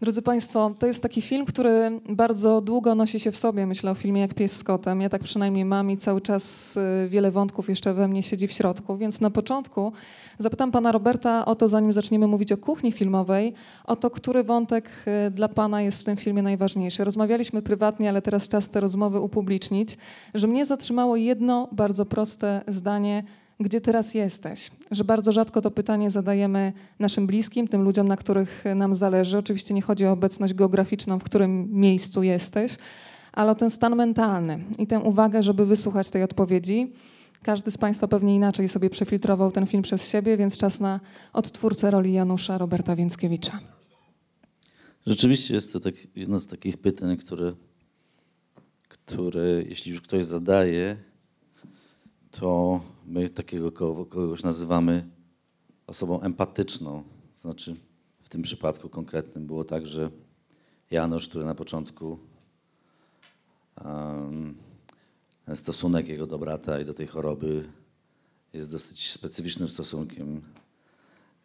Drodzy Państwo, to jest taki film, który bardzo długo nosi się w sobie. Myślę o filmie jak Pies z kotem. Ja tak przynajmniej mam i cały czas y, wiele wątków jeszcze we mnie siedzi w środku. Więc na początku zapytam Pana Roberta o to, zanim zaczniemy mówić o kuchni filmowej, o to, który wątek y, dla Pana jest w tym filmie najważniejszy. Rozmawialiśmy prywatnie, ale teraz czas te rozmowy upublicznić, że mnie zatrzymało jedno bardzo proste zdanie – gdzie teraz jesteś? Że bardzo rzadko to pytanie zadajemy naszym bliskim, tym ludziom, na których nam zależy. Oczywiście nie chodzi o obecność geograficzną, w którym miejscu jesteś, ale o ten stan mentalny i tę uwagę, żeby wysłuchać tej odpowiedzi. Każdy z Państwa pewnie inaczej sobie przefiltrował ten film przez siebie, więc czas na odtwórcę roli Janusza Roberta Więckiewicza. Rzeczywiście jest to tak, jedno z takich pytań, które, które jeśli już ktoś zadaje, to my takiego kogoś nazywamy osobą empatyczną. To znaczy w tym przypadku konkretnym było tak, że Janusz, który na początku um, ten stosunek jego do brata i do tej choroby jest dosyć specyficznym stosunkiem.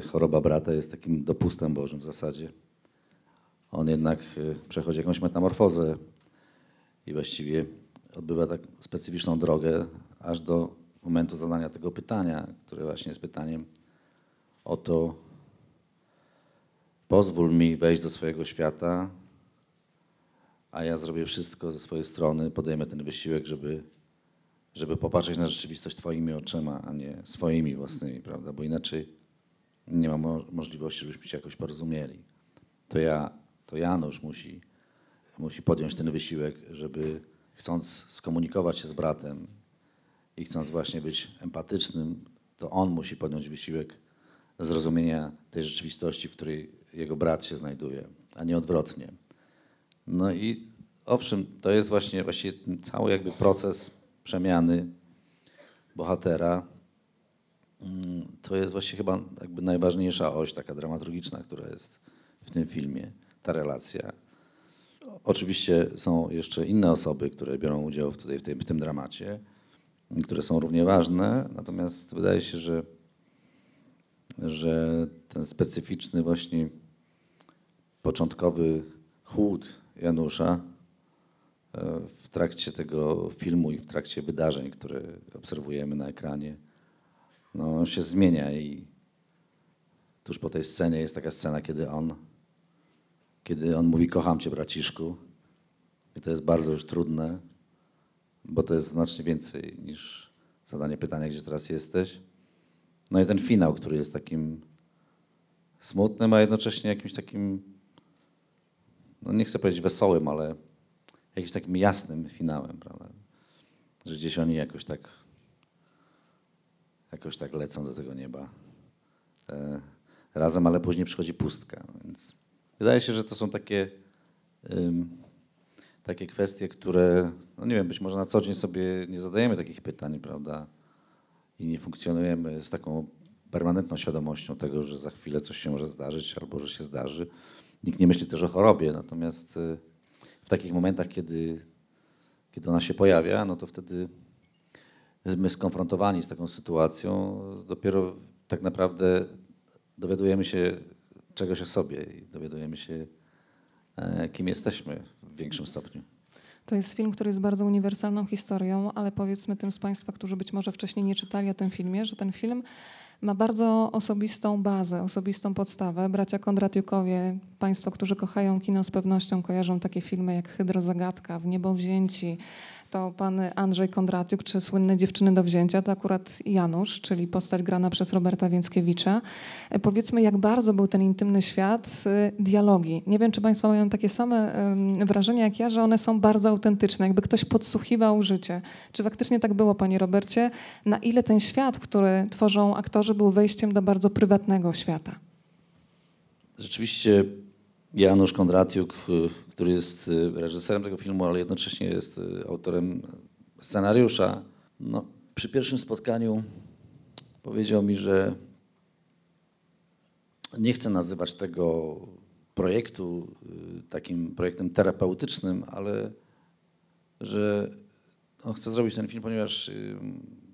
Choroba brata jest takim dopustem Bożym w zasadzie. On jednak y, przechodzi jakąś metamorfozę i właściwie odbywa tak specyficzną drogę aż do momentu zadania tego pytania, które właśnie jest pytaniem o to, pozwól mi wejść do swojego świata, a ja zrobię wszystko ze swojej strony, podejmę ten wysiłek, żeby, żeby popatrzeć na rzeczywistość Twoimi oczyma, a nie swoimi własnymi, prawda? Bo inaczej nie ma mo możliwości, żebyśmy się jakoś porozumieli. To ja, to Janusz musi, musi podjąć ten wysiłek, żeby chcąc skomunikować się z bratem, i chcąc właśnie być empatycznym, to on musi podjąć wysiłek zrozumienia tej rzeczywistości, w której jego brat się znajduje, a nie odwrotnie. No i owszem, to jest właśnie właściwie cały jakby proces przemiany bohatera. To jest właśnie chyba jakby najważniejsza oś taka dramaturgiczna, która jest w tym filmie, ta relacja. Oczywiście są jeszcze inne osoby, które biorą udział tutaj w tym, w tym dramacie które są równie ważne, natomiast wydaje się, że, że ten specyficzny właśnie początkowy chłód Janusza e, w trakcie tego filmu i w trakcie wydarzeń, które obserwujemy na ekranie, no, on się zmienia i tuż po tej scenie jest taka scena, kiedy on, kiedy on mówi kocham cię braciszku i to jest bardzo już trudne, bo to jest znacznie więcej niż zadanie pytania, gdzie teraz jesteś. No i ten finał, który jest takim smutnym, a jednocześnie jakimś takim, no nie chcę powiedzieć wesołym, ale jakimś takim jasnym finałem, prawda? Że gdzieś oni jakoś tak, jakoś tak lecą do tego nieba e, razem, ale później przychodzi pustka. Więc wydaje się, że to są takie takie kwestie, które, no nie wiem, być może na co dzień sobie nie zadajemy takich pytań, prawda? I nie funkcjonujemy z taką permanentną świadomością tego, że za chwilę coś się może zdarzyć albo że się zdarzy. Nikt nie myśli też o chorobie, natomiast y, w takich momentach, kiedy, kiedy ona się pojawia, no to wtedy my skonfrontowani z taką sytuacją dopiero tak naprawdę dowiadujemy się czegoś o sobie i dowiadujemy się, kim jesteśmy w większym stopniu. To jest film, który jest bardzo uniwersalną historią, ale powiedzmy tym z Państwa, którzy być może wcześniej nie czytali o tym filmie, że ten film ma bardzo osobistą bazę, osobistą podstawę. Bracia Kondratiukowie, Państwo, którzy kochają kino z pewnością kojarzą takie filmy jak Hydrozagadka, W niebo wzięci, to pan Andrzej Kondratiuk, czy słynne Dziewczyny do wzięcia, to akurat Janusz, czyli postać grana przez Roberta Więckiewicza. E, powiedzmy, jak bardzo był ten intymny świat, e, dialogi. Nie wiem, czy państwo mają takie same wrażenia jak ja, że one są bardzo autentyczne, jakby ktoś podsłuchiwał życie. Czy faktycznie tak było, panie Robercie? Na ile ten świat, który tworzą aktorzy, był wejściem do bardzo prywatnego świata? Rzeczywiście Janusz Kondratiuk, y, który jest y, reżyserem tego filmu, ale jednocześnie jest y, autorem scenariusza. No, przy pierwszym spotkaniu powiedział mi, że nie chce nazywać tego projektu takim projektem terapeutycznym, ale że on chce zrobić ten film, ponieważ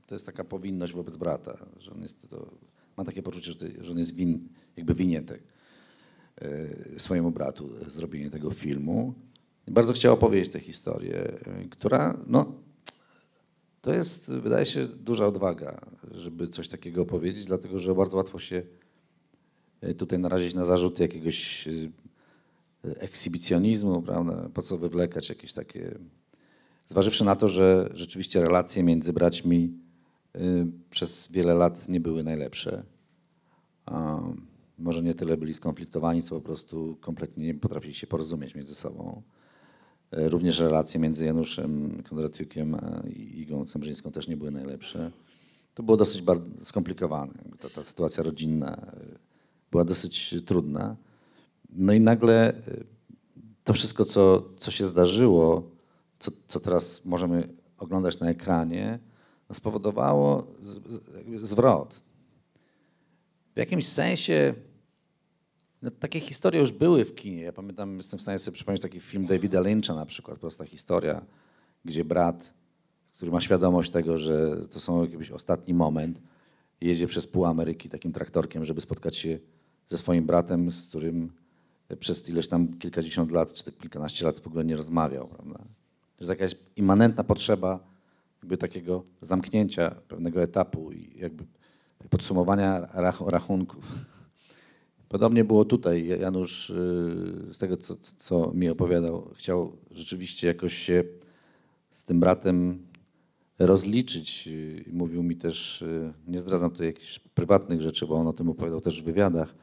to jest taka powinność wobec brata, że on jest to, ma takie poczucie, że, on jest win, jakby winien e, swojemu bratu zrobienie tego filmu. Bardzo chciał opowiedzieć tę historię, e, która, no, to jest, wydaje się, duża odwaga, żeby coś takiego opowiedzieć, dlatego że bardzo łatwo się e, tutaj narazić na zarzuty jakiegoś e, ekshibicjonizmu, prawda? Po co wywlekać jakieś takie. Zważywszy na to, że rzeczywiście relacje między braćmi przez wiele lat nie były najlepsze. A może nie tyle byli skonfliktowani, co po prostu kompletnie nie potrafili się porozumieć między sobą. E, Również relacje między Januszem Kondratiukiem a Igą Cembrzyńską też nie były najlepsze. To było dosyć bardzo skomplikowane. Ta, ta sytuacja rodzinna e, była dosyć trudna. No i nagle to wszystko, co, co się zdarzyło, co, co teraz możemy oglądać na ekranie, spowodowało z- z- zwrot. W jakimś sensie no, takie historie już były w kinie. Ja pamiętam, jestem w stanie sobie przypomnieć taki film Davida Lyncha na przykład, prosta historia, gdzie brat, który ma świadomość tego, że to są jakiś ostatni moment, jedzie przez pół Ameryki takim traktorkiem, żeby spotkać się ze swoim bratem, z którym przez ileś tam kilkadziesiąt lat, czy kilkanaście lat w ogóle nie rozmawiał. Prawda? To jest jakaś immanentna potrzeba jakby takiego zamknięcia pewnego etapu i jakby podsumowania rach rachunków. Podobnie było tutaj. Janusz, y, z tego co, co mi opowiadał, chciał rzeczywiście jakoś się z tym bratem rozliczyć. Y, Mówił mi też, y, nie zdradzam tutaj jakichś prywatnych rzeczy, bo on o tym opowiadał też w wywiadach,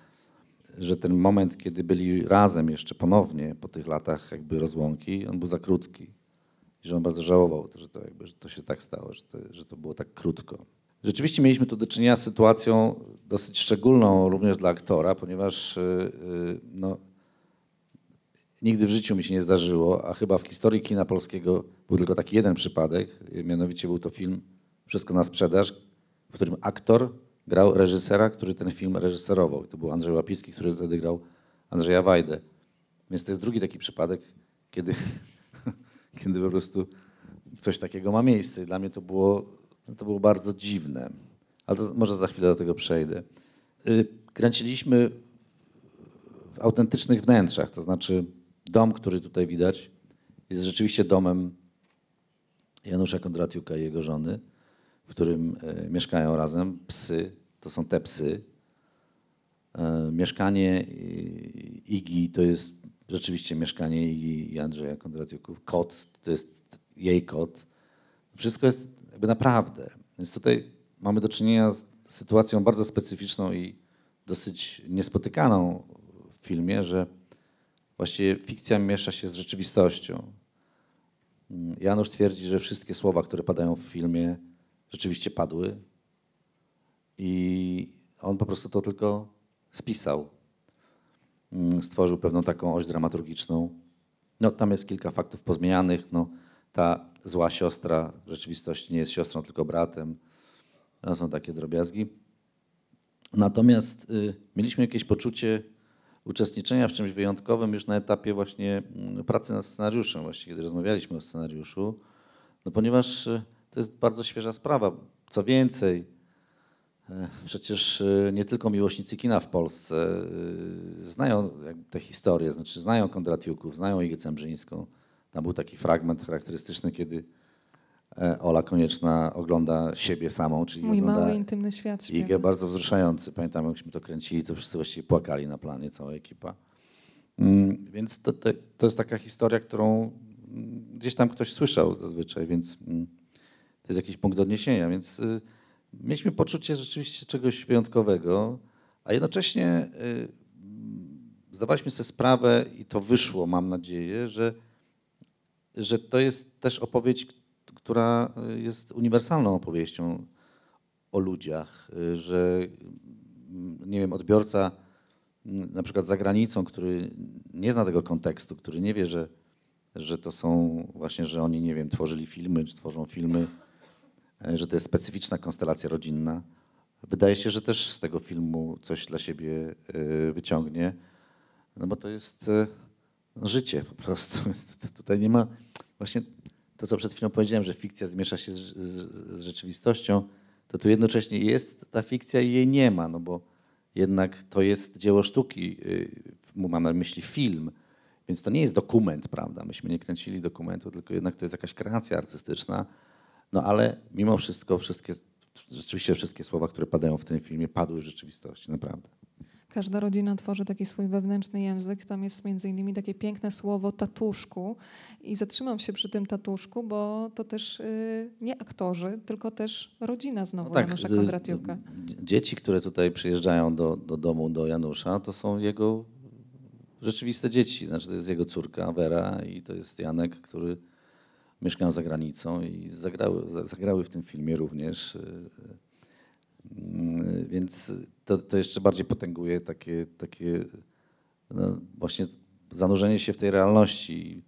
że ten moment, kiedy byli razem jeszcze ponownie po tych latach jakby rozłąki, on był za krótki. I że on bardzo żałował, że to, jakby, że to się tak stało, że to, że to było tak krótko. Rzeczywiście mieliśmy tu do czynienia z sytuacją dosyć szczególną również dla aktora, ponieważ y, y, no, nigdy w życiu mi się nie zdarzyło, a chyba w historii kina polskiego był tylko taki jeden przypadek, mianowicie był to film Wszystko na sprzedaż, w którym aktor grał reżysera, który ten film reżyserował. To był Andrzej Łapiński, który wtedy grał Andrzeja Wajdę. Więc to jest drugi taki przypadek, kiedy, kiedy po prostu coś takiego ma miejsce. Dla mnie to było, no to było bardzo dziwne. Ale to może za chwilę do tego przejdę. Y, Kręciliśmy w autentycznych wnętrzach, to znaczy dom, który tutaj widać, jest rzeczywiście domem Janusza Kondratiuka i jego żony, w którym e, mieszkają razem psy, to są te psy. E, Mieszkanie Igi to jest rzeczywiście mieszkanie Igi i Andrzeja Kondratiuków. Kot to jest jej kot. Wszystko jest jakby naprawdę. Więc tutaj mamy do czynienia z sytuacją bardzo specyficzną i dosyć niespotykaną w filmie, że właściwie fikcja miesza się z rzeczywistością. Janusz twierdzi, że wszystkie słowa, które padają w filmie, rzeczywiście padły i on po prostu to tylko spisał. Mm, Stworzył pewną taką oś dramaturgiczną. No, tam jest kilka faktów pozmienianych. No, ta zła siostra w rzeczywistości nie jest siostrą, tylko bratem. To są takie drobiazgi. Natomiast y, mieliśmy jakieś poczucie uczestniczenia w czymś wyjątkowym już na etapie właśnie mm, pracy nad scenariuszem, właśnie kiedy rozmawialiśmy o scenariuszu, no ponieważ y, to jest bardzo świeża sprawa. Co więcej, e, przecież y, nie tylko miłośnicy kina w Polsce y, znają te historie, znaczy znają Kondratiuków, znają Igę Cembrzyńską. Tam był taki fragment charakterystyczny, kiedy e, Ola Konieczna ogląda siebie samą, czyli Mój mały, intymny świat śpiewa. bardzo wzruszający. Pamiętam, jakśmy to kręcili, to wszyscy właściwie płakali na planie, cała ekipa. Mm, Więc to, to, to jest taka historia, którą mm, gdzieś tam ktoś słyszał zazwyczaj, więc mm, to jest jakiś punkt odniesienia. Więc y, mieliśmy poczucie rzeczywiście czegoś wyjątkowego, a jednocześnie y, zdawaliśmy sobie sprawę, i to wyszło, mam nadzieję, że, że to jest też opowieść, która y, jest uniwersalną opowieścią o ludziach, y, że mm, nie wiem, odbiorca mm, na przykład za granicą, który nie zna tego kontekstu, który nie wie, że, że to są właśnie, że oni, nie wiem, tworzyli filmy, czy tworzą filmy, e, że to jest specyficzna konstelacja rodzinna. Wydaje się, że też z tego filmu coś dla siebie wyciągnie, no bo to jest życie po prostu. Tutaj nie ma właśnie to, co przed chwilą powiedziałem, że fikcja zmiesza się z, z, z rzeczywistością, to tu jednocześnie jest ta fikcja i jej nie ma, no bo jednak to jest dzieło sztuki, y, mam na myśli film, więc to nie jest dokument, prawda? Myśmy nie kręcili dokumentu, tylko jednak to jest jakaś kreacja artystyczna. No ale mimo wszystko wszystkie, rzeczywiście wszystkie słowa, które padają w tym filmie, padły w rzeczywistości, naprawdę. Każda rodzina tworzy taki swój wewnętrzny język. Tam jest między innymi takie piękne słowo tatuszku. I zatrzymam się przy tym tatuszku, bo to też y, nie aktorzy, tylko też rodzina znowu no tak, Janusza y, Kondratiuka. Dzieci, które tutaj przyjeżdżają do, do domu do Janusza, to są jego rzeczywiste dzieci. Znaczy to jest jego córka Wera i to jest Janek, który mieszkał za granicą i zagrały, zagrały w tym filmie również. Y, więc to, to jeszcze bardziej potęguje takie, takie no właśnie zanurzenie się w tej realności.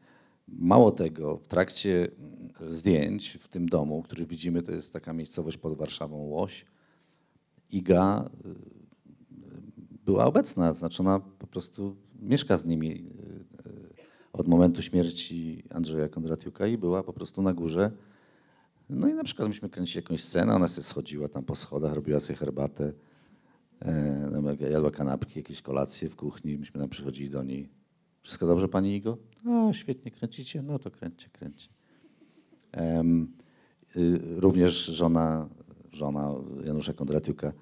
Mało tego, w trakcie zdjęć w tym domu, który widzimy, to jest taka miejscowość pod Warszawą, Łoś, Iga y, była obecna, znaczy ona po prostu mieszka z nimi y, od momentu śmierci Andrzeja Kondratiuka i była po prostu na górze no i na przykład myśmy kręcili jakąś scenę, ona sobie schodziła tam po schodach, robiła sobie herbatę, e, jadła kanapki, jakieś kolacje w kuchni, myśmy tam przychodzili do niej. Wszystko dobrze Pani Igo? O, świetnie kręcicie? No to kręćcie, kręćcie. Y, również żona, żona Janusza Kondratiuka,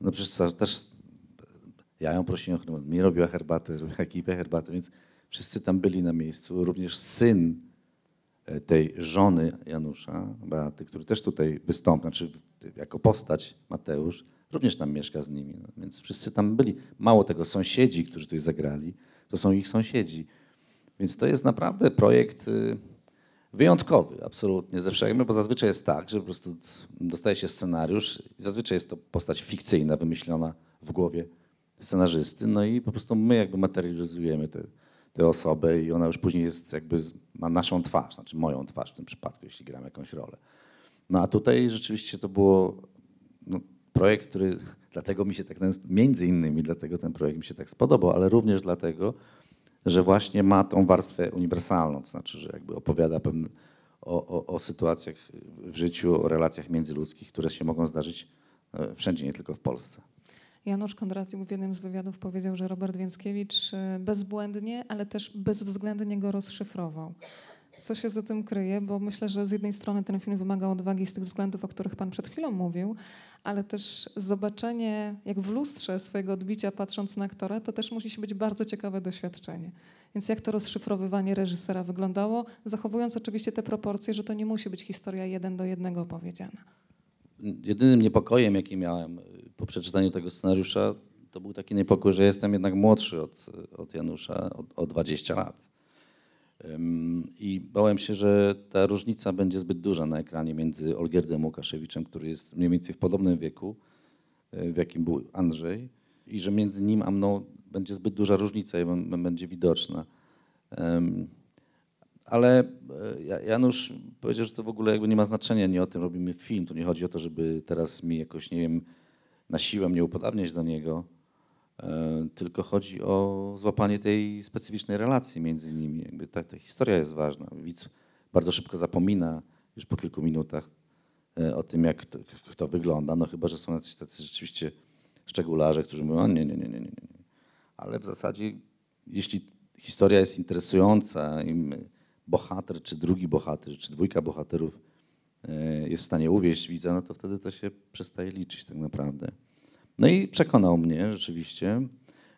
no przecież też ja ją prosiłem, mi robiła herbatę, robiła ekipę herbatę, więc wszyscy tam byli na miejscu. Również syn tej żony Janusza, Beaty, który też tutaj wystąpił, znaczy jako postać Mateusz, również tam mieszka z nimi. No, więc wszyscy tam byli. Mało tego, sąsiedzi, którzy tutaj zagrali, to są ich sąsiedzi. Więc to jest naprawdę projekt y, wyjątkowy, absolutnie ze bo zazwyczaj jest tak, że po prostu dostaje się scenariusz i zazwyczaj jest to postać fikcyjna, wymyślona w głowie scenarzysty, no i po prostu my jakby materializujemy te, tę osobę i ona już później jest jakby, ma naszą twarz, znaczy moją twarz w tym przypadku, jeśli gram jakąś rolę. No a tutaj rzeczywiście to było no, projekt, który dlatego mi się tak, między innymi dlatego ten projekt mi się tak spodobał, ale również dlatego, że właśnie ma tą warstwę uniwersalną, to znaczy, że jakby opowiada pewne, o, o, o sytuacjach w życiu, o relacjach międzyludzkich, które się mogą zdarzyć e, wszędzie, nie tylko w Polsce. Janusz Kondratiuk w jednym z wywiadów powiedział, że Robert Więckiewicz y, bezbłędnie, ale też bezwzględnie go rozszyfrował. Co się za tym kryje? Bo myślę, że z jednej strony ten film wymaga odwagi z tych względów, o których Pan przed chwilą mówił, ale też zobaczenie, jak w lustrze swojego odbicia, patrząc na aktora, to też musi być bardzo ciekawe doświadczenie. Więc jak to rozszyfrowywanie reżysera wyglądało, zachowując oczywiście te proporcje, że to nie musi być historia jeden do jednego opowiedziana jedynym niepokojem, jaki miałem po przeczytaniu tego scenariusza, to był taki niepokój, że jestem jednak młodszy od, od Janusza o, o 20 lat. I bałem się, że ta różnica będzie zbyt duża na ekranie między Olgierdem Łukaszewiczem, który jest mniej więcej w podobnym wieku, y, w jakim był Andrzej, i że między nim a mną będzie zbyt duża różnica i będzie widoczna. Ale e, Janusz powiedział, że to w ogóle jakby nie ma znaczenia, nie o tym robimy film. Tu nie chodzi o to, żeby teraz mi jakoś, nie wiem, na siłę mnie upodabniać do niego, e, tylko chodzi o złapanie tej specyficznej relacji między nimi. Jakby ta, ta historia jest ważna. Widz bardzo szybko zapomina już po kilku minutach e, o tym, jak to, wygląda, no chyba, że są jacyś tacy rzeczywiście szczególarze, którzy mówią, nie, nie, nie, nie, nie. Ale w zasadzie, jeśli historia jest interesująca i bohater, czy drugi bohater, czy dwójka bohaterów jest w stanie uwieść widza, no to wtedy to się przestaje liczyć tak naprawdę. No i przekonał mnie rzeczywiście,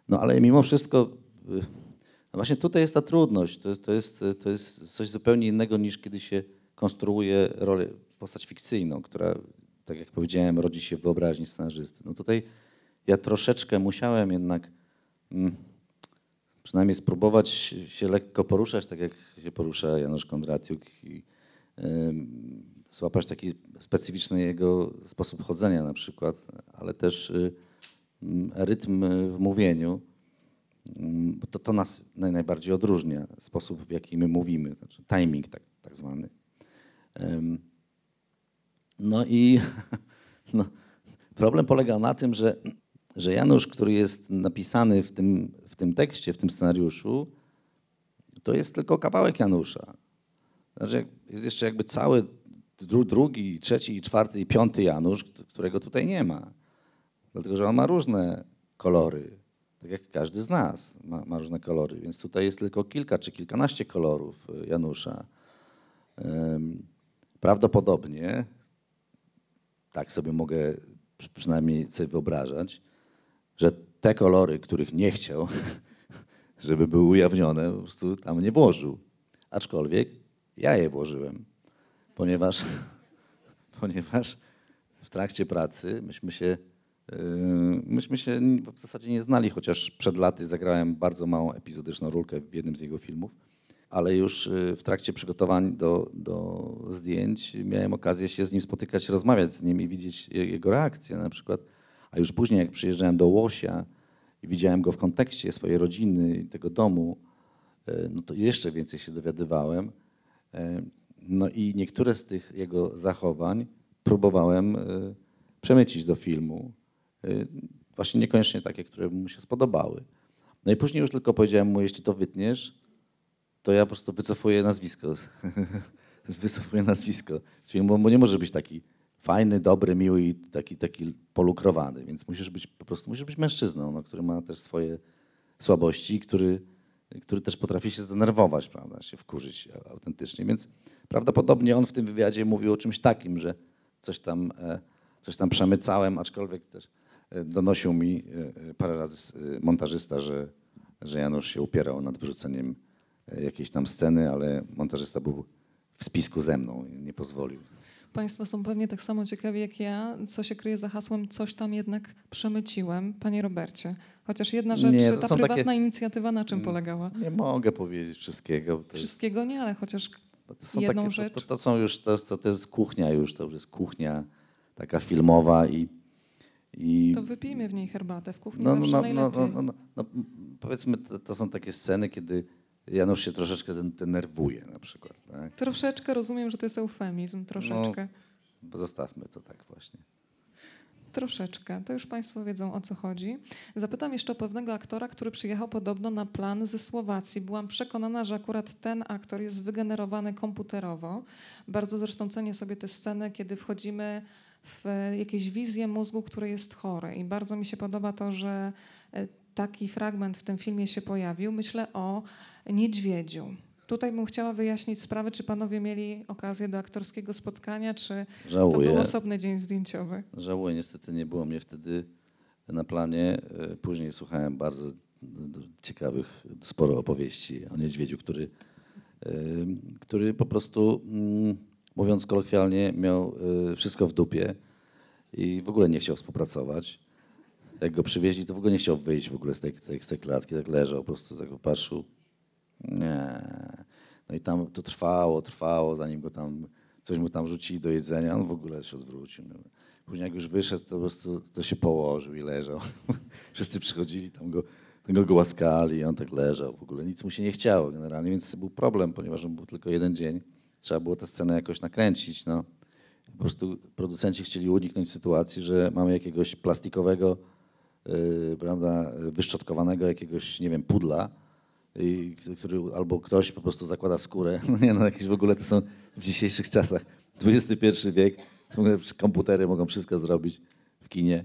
no ale mimo wszystko, e, no właśnie tutaj jest ta trudność, to, to, jest, to jest coś zupełnie innego niż kiedy się konstruuje rolę, postać fikcyjną, która, tak jak powiedziałem, rodzi się w wyobraźni scenarzysty. No tutaj ja troszeczkę musiałem jednak... Mm, przynajmniej spróbować się lekko poruszać, tak jak się porusza Janusz Kondratiuk i złapać taki specyficzny jego sposób chodzenia na przykład, ale też y, rytm w mówieniu. To, to nas najbardziej odróżnia, sposób w jaki my mówimy, znaczy timing tak, tak zwany. No i no, problem polega na tym, że, że Janusz, który jest napisany w tym tym tekście, w tym scenariuszu, to jest tylko kawałek Janusza. Znaczy jest jeszcze jakby cały drugi, trzeci, czwarty i piąty Janusz, którego tutaj nie ma. Dlatego, że on ma różne kolory. Tak jak każdy z nas ma, ma różne kolory, więc tutaj jest tylko kilka czy kilkanaście kolorów y, Janusza. Prawdopodobnie, tak sobie mogę przy- przynajmniej sobie wyobrażać, że te kolory, których nie chciał, żeby były ujawnione, po prostu tam nie włożył. Aczkolwiek ja je włożyłem, ponieważ, ponieważ w trakcie pracy myśmy się, yy, myśmy się w zasadzie nie znali, chociaż przed laty zagrałem bardzo małą epizodyczną rolkę w jednym z jego filmów, ale już yy, w trakcie przygotowań do, do zdjęć miałem okazję się z nim spotykać, rozmawiać z nim i widzieć je- jego reakcje na przykład. A już później, jak przyjeżdżałem do Łosia i widziałem go w kontekście swojej rodziny i tego domu, e, no to jeszcze więcej się dowiadywałem. No i niektóre z tych jego zachowań próbowałem e, przemycić do filmu. E, Właśnie niekoniecznie takie, które mu się spodobały. No i później już tylko powiedziałem mu, jeśli to wytniesz, to ja po prostu wycofuję nazwisko. wycofuję nazwisko z filmu, bo nie może być taki fajny, dobry, miły i taki, taki polukrowany, więc musisz być po prostu, musisz być mężczyzną, no, który ma też swoje słabości, który, który też potrafi się zdenerwować, prawda, się wkurzyć autentycznie, więc prawdopodobnie on w tym wywiadzie mówił o czymś takim, że coś tam, e, coś tam przemycałem, aczkolwiek też e, donosił mi e, parę razy montażysta, że, że Janusz się upierał nad wyrzuceniem jakiejś tam sceny, ale montażysta był w spisku ze mną i nie pozwolił. Państwo są pewnie tak samo ciekawi jak ja, co się kryje za hasłem coś tam jednak przemyciłem. Panie Robercie, chociaż jedna rzecz, Nie, ta są takie- prywatna inicjatywa na czym Mm. polegała? Nie mogę powiedzieć wszystkiego. To, jest, Wszystkiego nie, ale chociaż to są jedną takie, rzecz. To, to, to są już, to, to, to jest kuchnia już, to już jest kuchnia taka filmowa i... i to wypijmy w niej herbatę. W kuchni no, no, no, no, najlepiej. no, no, no, no, powiedzmy, to, to są takie sceny, kiedy Janusz się troszeczkę den- denerwuje na przykład. Tak? Troszeczkę rozumiem, że to jest eufemizm, troszeczkę. Bo Zostawmy to tak właśnie. Troszeczkę, to już Państwo wiedzą o co chodzi. Zapytam jeszcze o pewnego aktora, który przyjechał podobno na plan ze Słowacji. Byłam przekonana, że akurat ten aktor jest wygenerowany komputerowo. Bardzo zresztą cenię sobie te sceny, kiedy wchodzimy w e, jakieś wizje mózgu, który jest chory. I bardzo mi się podoba to, że e, taki fragment w tym filmie się pojawił. Myślę o niedźwiedziu. Tutaj bym chciała wyjaśnić sprawę, czy panowie mieli okazję do aktorskiego spotkania, czy to Żałuję. był osobny dzień zdjęciowy. Żałuję, niestety nie było mnie wtedy na planie. E, Później słuchałem bardzo ciekawych, sporo opowieści o niedźwiedziu, który, e, który po prostu, mm, mówiąc kolokwialnie, miał e, wszystko w dupie i w ogóle nie chciał współpracować. Jak go przywieźli, to w ogóle nie chciał wyjść w ogóle z tej, tej, z tej klatki, tak leżał, po prostu tak patrzył. Nie. No i tam to trwało, trwało, zanim go tam, coś mu tam rzucili do jedzenia, on w ogóle się odwrócił. Później jak już wyszedł, to po prostu to się położył i leżał. Wszyscy przychodzili, tam go, tam go głaskali i on tak leżał. W ogóle nic mu się nie chciało generalnie, więc był problem, ponieważ on był tylko jeden dzień. Trzeba było tę scenę jakoś nakręcić. No. Po prostu producenci chcieli uniknąć sytuacji, że mamy jakiegoś plastikowego, yy, prawda, wyszczotkowanego jakiegoś, nie wiem, pudla, i, który albo ktoś po prostu zakłada skórę. No nie no, jakieś w ogóle to są w dzisiejszych czasach. XXI wiek, komputery mogą wszystko zrobić w kinie.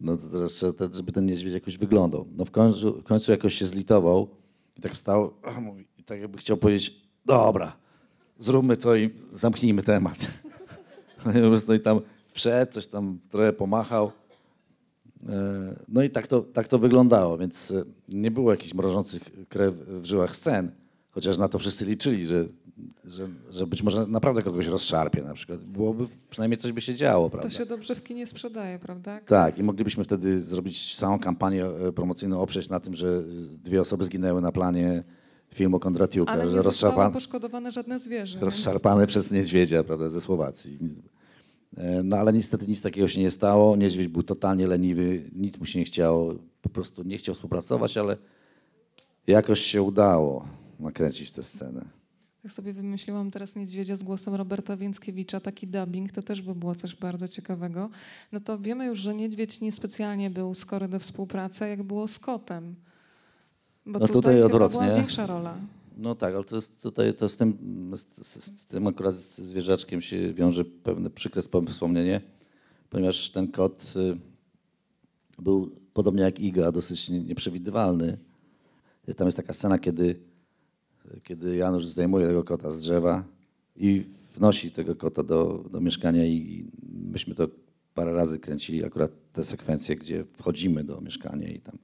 No to teraz trzeba, żeby ten niedźwiedź jakoś wyglądał. No w końcu, w końcu jakoś się zlitował i tak wstał mówi, i tak jakby chciał powiedzieć, dobra, zróbmy to i zamknijmy temat. No i tam wszedł, coś tam trochę pomachał. No i tak to, tak to wyglądało, więc e, nie było jakichś mrożących krew w żyłach scen, chociaż na to wszyscy liczyli, że, że, że być może naprawdę kogoś rozszarpie na przykład. Byłoby, przynajmniej coś by się działo, prawda? To się dobrze w kinie sprzedaje, prawda? Tak, i moglibyśmy wtedy zrobić całą kampanię e, promocyjną, oprzeć na tym, że dwie osoby zginęły na planie filmu Kondratiuka, Ale nie zostało poszkodowane żadne zwierzę. więc- rozszarpane przez niedźwiedzia prawda, ze Słowacji. E, No ale niestety nic takiego się nie stało. Niedźwiedź był totalnie leniwy, nic mu się nie chciało, po prostu nie chciał współpracować, ale jakoś się udało nakręcić tę scenę. Jak sobie wymyśliłam teraz niedźwiedzia z głosem Roberta Więckiewicza, taki dubbing, to też by było coś bardzo ciekawego. No to wiemy już, że niedźwiedź niespecjalnie był skory do współpracy, jak było z kotem. Bo No tutaj, tutaj odwrotnie. była większa rola. No tak, ale to jest tutaj to z tym, z, z, z tym akurat zwierzaczkiem się wiąże pewne przykre wspom- wspomnienie, ponieważ ten kot y, był podobnie jak Iga, dosyć nie- nieprzewidywalny. Tam jest taka scena, kiedy, kiedy Janusz zdejmuje tego kota z drzewa i wnosi tego kota do, do mieszkania i myśmy to parę razy kręcili, akurat te sekwencje, gdzie wchodzimy do mieszkania i tam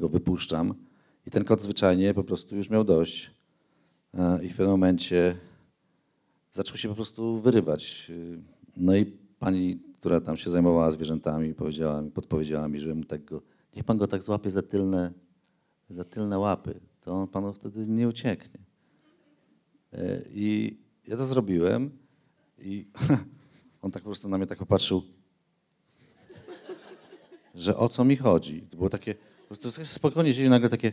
go wypuszczam. I ten kot zwyczajnie po prostu już miał dość. E, I w pewnym momencie zaczął się po prostu wyrywać. No i pani, która tam się zajmowała zwierzętami, powiedziała mi, podpowiedziała mi, że mu tak go, niech pan go tak złapie za tylne, za tylne łapy, to on panu wtedy nie ucieknie. E, I ja to zrobiłem i on tak po prostu na mnie tak popatrzył, że o co mi chodzi. To było takie, po prostu spokojnie siedzieli nagle takie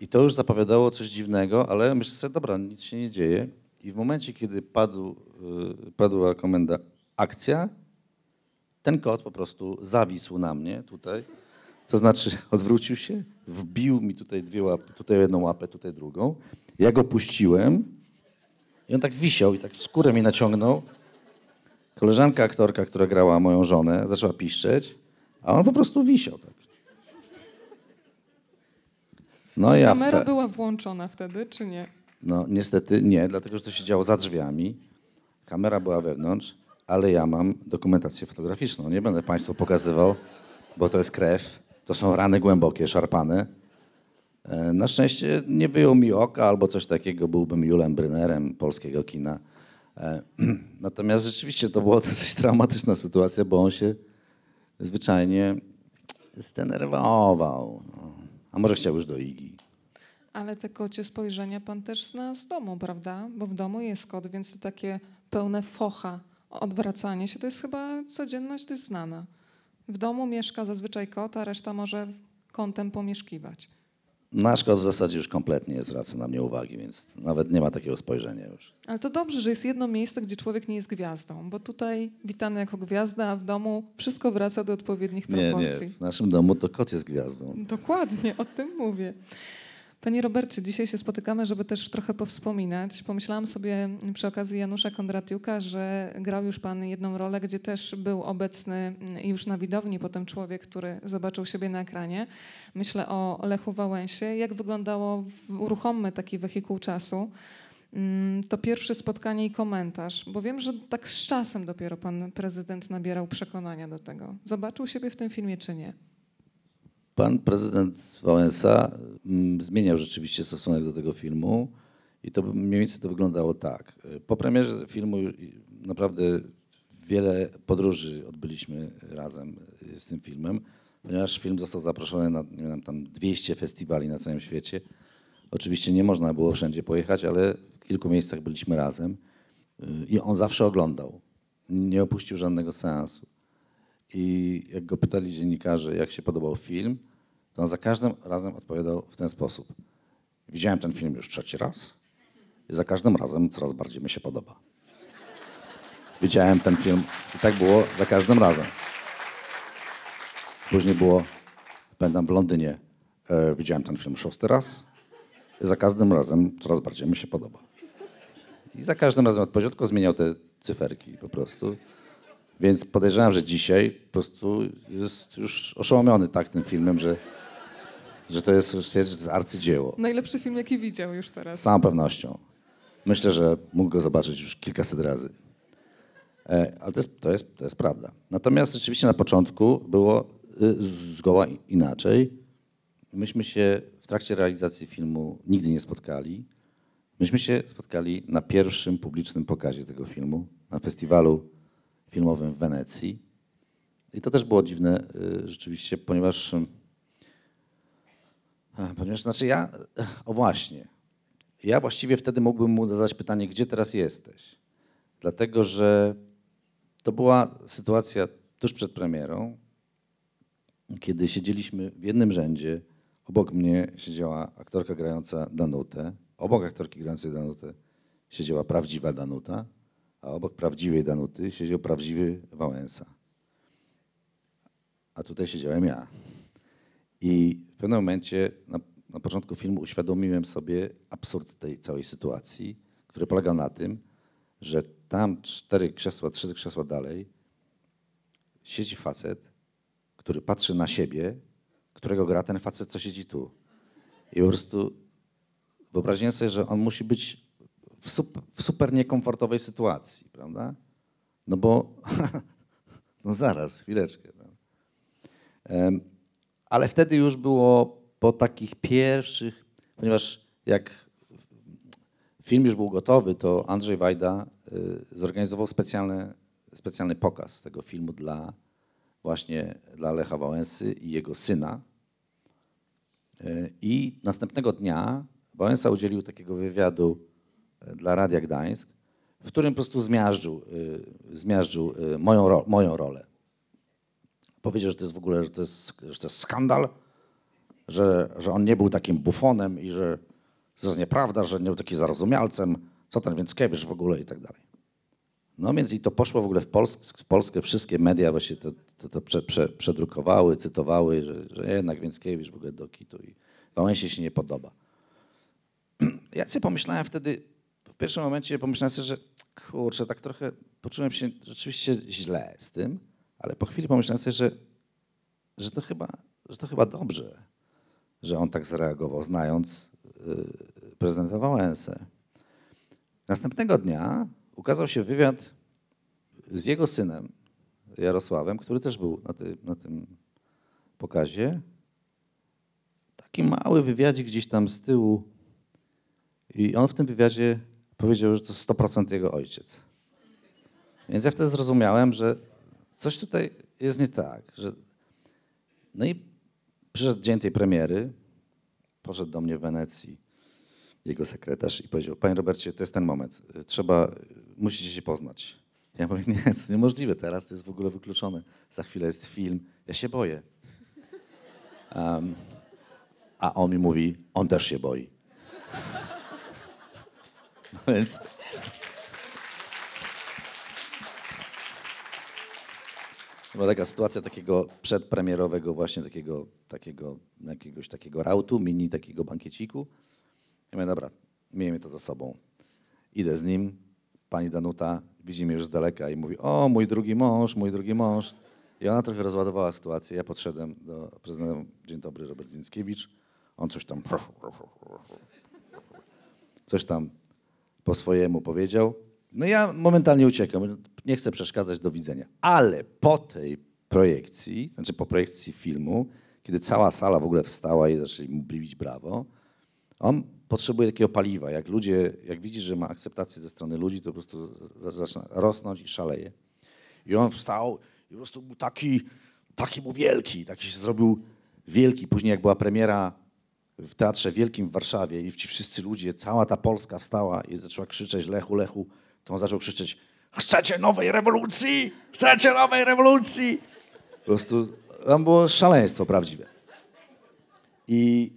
i to już zapowiadało coś dziwnego, ale myślę sobie, dobra, nic się nie dzieje. I w momencie, kiedy padł, y, padła komenda akcja, ten kot po prostu zawisł na mnie tutaj. To znaczy odwrócił się, wbił mi tutaj dwie łapy, tutaj jedną łapę, tutaj drugą. Ja go puściłem i on tak wisiał i tak skórę mi naciągnął. Koleżanka aktorka, która grała moją żonę, zaczęła piszczeć, a on po prostu wisiał tak. No Czy ja kamera fe- była włączona wtedy, czy nie? no niestety nie, dlatego że to się działo za drzwiami. Kamera była wewnątrz, ale ja mam dokumentację fotograficzną. Nie będę Państwu pokazywał, bo to jest krew, to są rany głębokie, szarpane. E, Na szczęście nie wyjął mi oka albo coś takiego, byłbym Julem Brynerem polskiego kina. E, Natomiast rzeczywiście to była dosyć traumatyczna sytuacja, bo on się zwyczajnie zdenerwował. No. A może chciał już do Igi. Ale te kocie spojrzenia pan też zna z domu, prawda? Bo w domu jest kot, więc to takie pełne focha, odwracanie się, to jest chyba codzienność dość znana. W domu mieszka zazwyczaj kot, a reszta może kątem pomieszkiwać. Nasz kot w zasadzie już kompletnie nie zwraca na mnie uwagi, więc nawet nie ma takiego spojrzenia już. Ale to dobrze, że jest jedno miejsce, gdzie człowiek nie jest gwiazdą, bo tutaj witany jako gwiazda, a w domu wszystko wraca do odpowiednich Nie, nie. proporcji. W naszym domu to kot jest gwiazdą. Dokładnie, o tym mówię. Panie Robercie, dzisiaj się spotykamy, żeby też trochę powspominać. Pomyślałam sobie przy okazji Janusza Kondratiuka, że grał już pan jedną rolę, gdzie też był obecny już na widowni potem człowiek, który zobaczył siebie na ekranie. Myślę o Lechu Wałęsie. Jak wyglądało, uruchommy taki wehikuł czasu, Mm, to pierwsze spotkanie i komentarz, bo wiem, że tak z czasem dopiero pan prezydent nabierał przekonania do tego. Zobaczył siebie w tym filmie, czy nie? Pan prezydent Wałęsa mm, zmieniał rzeczywiście stosunek do tego filmu i to mniej więcej to wyglądało tak. Po premierze filmu naprawdę wiele podróży odbyliśmy razem y, z tym filmem, ponieważ film został zaproszony na nie wiem, tam 200 festiwali na całym świecie. Oczywiście nie można było wszędzie pojechać, ale w kilku miejscach byliśmy razem y, i on zawsze oglądał. Nie opuścił żadnego seansu. I jak go pytali dziennikarze, jak się podobał film, to on za każdym razem odpowiadał w ten sposób. Widziałem ten film już trzeci raz i za każdym razem coraz bardziej mi się podoba. Widziałem ten film i tak było za każdym razem. Później było, pamiętam w Londynie, e, widziałem ten film szósty raz i za każdym razem coraz bardziej mi się podoba. I za każdym razem odpowiedział, tylko zmieniał te cyferki po prostu. Więc podejrzewam, że dzisiaj po prostu jest już oszołomiony tak tym filmem, że, że to jest, stwierdzi, że to jest arcydzieło. Najlepszy film, jaki widział już teraz. Z całą pewnością. Myślę, że mógł go zobaczyć już kilkaset razy. E, ale to jest, to, jest, to jest prawda. Natomiast rzeczywiście na początku było y, zgoła inaczej. Myśmy się w trakcie realizacji filmu nigdy nie spotkali. Myśmy się spotkali na pierwszym publicznym pokazie tego filmu, na festiwalu filmowym w Wenecji. I to też było dziwne y, rzeczywiście, ponieważ, y, ponieważ znaczy ja, o właśnie, ja właściwie wtedy mógłbym mu zadać pytanie, gdzie teraz jesteś? Dlatego, że to była sytuacja tuż przed premierą, kiedy siedzieliśmy w jednym rzędzie. Obok mnie siedziała aktorka grająca Danutę. Obok aktorki grającej Danutę siedziała prawdziwa Danuta, a obok prawdziwej Danuty siedział prawdziwy Wałęsa. A tutaj siedziałem ja. I w pewnym momencie na, na początku filmu uświadomiłem sobie absurd tej całej sytuacji, który polegał na tym, że tam cztery krzesła, trzy krzesła dalej siedzi facet, który patrzy na siebie, którego gra ten facet, co siedzi tu. I po prostu wyobraziłem sobie, że on musi być w super, w super niekomfortowej sytuacji, prawda? No bo, no zaraz, chwileczkę. Em, Ale wtedy już było po takich pierwszych, ponieważ jak film już był gotowy, to Andrzej Wajda y, zorganizował specjalny, specjalny pokaz tego filmu dla właśnie dla Lecha Wałęsy i jego syna. Y, I następnego dnia Wałęsa udzielił takiego wywiadu dla Radia Gdańsk, w którym po prostu zmiażdżył, y, zmiażdżył y, moją, ro, moją rolę. Powiedział, że to jest w ogóle że to jest, że to jest skandal, że, że on nie był takim bufonem i że to jest nieprawda, że nie był taki zarozumialcem, co ten Więckiewicz w ogóle i tak dalej. No więc i to poszło w ogóle w, Polsk, w Polskę, wszystkie media właśnie to, to, to prze, prze, przedrukowały, cytowały, że, że jednak Więckiewicz w ogóle do kitu i Wałęsie się nie podoba. Ja sobie pomyślałem wtedy, pierwszym momencie pomyślałem sobie, że kurczę, tak trochę poczułem się rzeczywiście źle z tym, ale po chwili pomyślałem sobie, że, że, to, chyba, że to chyba dobrze, że on tak zareagował, znając y, prezydenta Wałęsę. Następnego dnia ukazał się wywiad z jego synem, Jarosławem, który też był na, ty, na tym pokazie. Taki mały wywiadzik gdzieś tam z tyłu. I on w tym wywiadzie powiedział, że to 100% jego ojciec. Więc ja wtedy zrozumiałem, że coś tutaj jest nie tak. Że... No i przyszedł dzień tej premiery, poszedł do mnie w Wenecji jego sekretarz i powiedział, panie Robercie, to jest ten moment, trzeba, musicie się poznać. Ja mówię, nie, to jest niemożliwe teraz, to jest w ogóle wykluczone. Za chwilę jest film, ja się boję. Um, a on mi mówi, on też się boi. Więc... Była taka sytuacja takiego przedpremierowego właśnie takiego, takiego, jakiegoś takiego rautu, mini takiego bankieciku. Ja mówię, dobra, miejmy to za sobą. Idę z nim, pani Danuta widzi mnie już z daleka i mówi, o mój drugi mąż, mój drugi mąż. I ona trochę rozładowała sytuację. Ja podszedłem do prezydenta, dzień dobry, Robert Więckiewicz. On coś tam, coś tam po swojemu powiedział. No ja momentalnie uciekam, nie chcę przeszkadzać, do widzenia. Ale po tej projekcji, znaczy po projekcji filmu, kiedy cała sala w ogóle wstała i zaczęli mu bić brawo, on potrzebuje takiego paliwa. Jak ludzie, jak widzi, że ma akceptację ze strony ludzi, to po prostu za- zaczyna rosnąć i szaleje. I on wstał i po prostu był taki, taki był wielki, taki się zrobił wielki. Później jak była premiera w Teatrze Wielkim w Warszawie i ci wszyscy ludzie, cała ta Polska wstała i zaczęła krzyczeć Lechu, Lechu, to on zaczął krzyczeć chcecie nowej rewolucji? Chcecie nowej rewolucji? Po prostu tam było szaleństwo prawdziwe. I,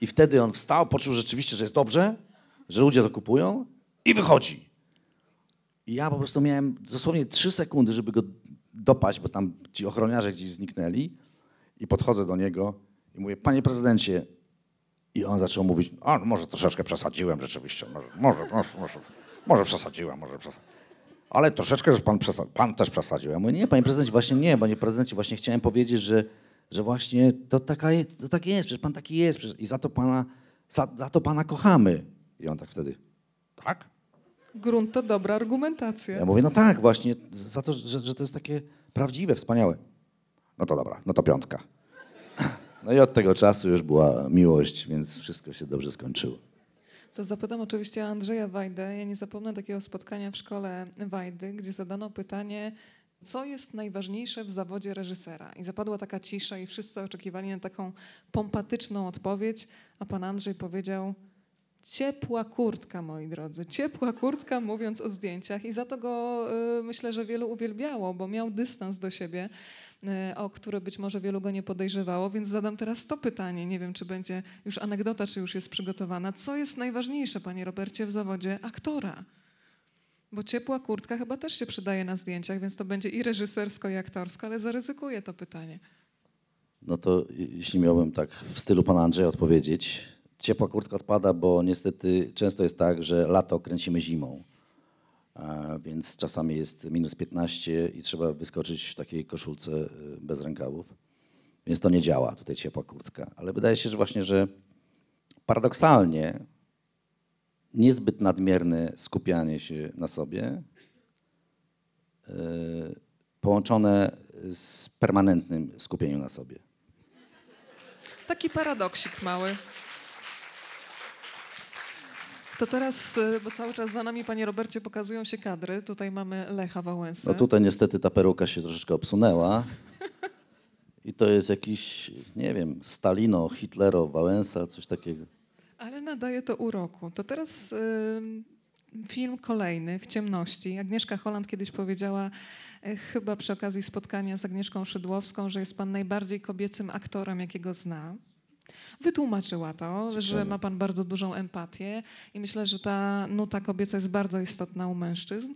I wtedy on wstał, poczuł rzeczywiście, że jest dobrze, że ludzie to kupują i wychodzi. I ja po prostu miałem dosłownie trzy sekundy, żeby go dopaść, bo tam ci ochroniarze gdzieś zniknęli. I podchodzę do niego i mówię, panie prezydencie. I on zaczął mówić, a może troszeczkę przesadziłem rzeczywiście, może, może, może, może, może przesadziłem, może przesadziłem. Ale troszeczkę, że pan, przesa- pan też przesadził. Ja mówię, nie, panie prezydencie, właśnie nie, panie prezydencie, właśnie chciałem powiedzieć, że, że właśnie to, taka, to tak jest, przecież pan taki jest przecież, i za to, pana, za, za to pana kochamy. I on tak wtedy, tak? Grunt to dobra argumentacja. Ja mówię, no tak, właśnie, za to, że, że to jest takie prawdziwe, wspaniałe. No to dobra, no to piątka. No i od tego czasu już była miłość, więc wszystko się dobrze skończyło. To zapytam oczywiście Andrzeja Wajdę. Ja nie zapomnę takiego spotkania w szkole Wajdy, gdzie zadano pytanie, co jest najważniejsze w zawodzie reżysera. I zapadła taka cisza i wszyscy oczekiwali na taką pompatyczną odpowiedź, a pan Andrzej powiedział, ciepła kurtka, moi drodzy. Ciepła kurtka, mówiąc o zdjęciach. I za to go y, myślę, że wielu uwielbiało, bo miał dystans do siebie, o który być może wielu go nie podejrzewało. Więc zadam teraz to pytanie. Nie wiem, czy będzie już anegdota, czy już jest przygotowana. Co jest najważniejsze, panie Robercie, w zawodzie aktora? Bo ciepła kurtka chyba też się przydaje na zdjęciach, więc to będzie i reżysersko, i aktorsko, ale zaryzykuję to pytanie. No to jeśli miałbym tak w stylu pana Andrzeja odpowiedzieć, ciepła kurtka odpada, bo niestety często jest tak, że lato kręcimy zimą. Więc czasami jest minus 15 i trzeba wyskoczyć w takiej koszulce y, bez rękawów. Więc to nie działa, tutaj ciepła kurtka. Ale wydaje się, że właśnie, że paradoksalnie niezbyt nadmierne skupianie się na sobie, y, połączone z permanentnym skupieniem na sobie. Taki paradoksik mały. To teraz, y, bo cały czas za nami, panie Robercie, pokazują się kadry. Tutaj mamy Lecha Wałęsę. No tutaj niestety ta peruka się troszeczkę obsunęła. I to jest jakiś, nie wiem, Stalino, Hitlero, Wałęsa, coś takiego. Ale nadaje to uroku. To teraz y, film kolejny, W ciemności. Agnieszka Holland kiedyś powiedziała, y, chyba przy okazji spotkania z Agnieszką Szydłowską, że jest pan najbardziej kobiecym aktorem, jakiego zna. Wytłumaczyła to, Ciekawe. że ma pan bardzo dużą empatię i myślę, że ta nuta kobieca jest bardzo istotna u mężczyzn.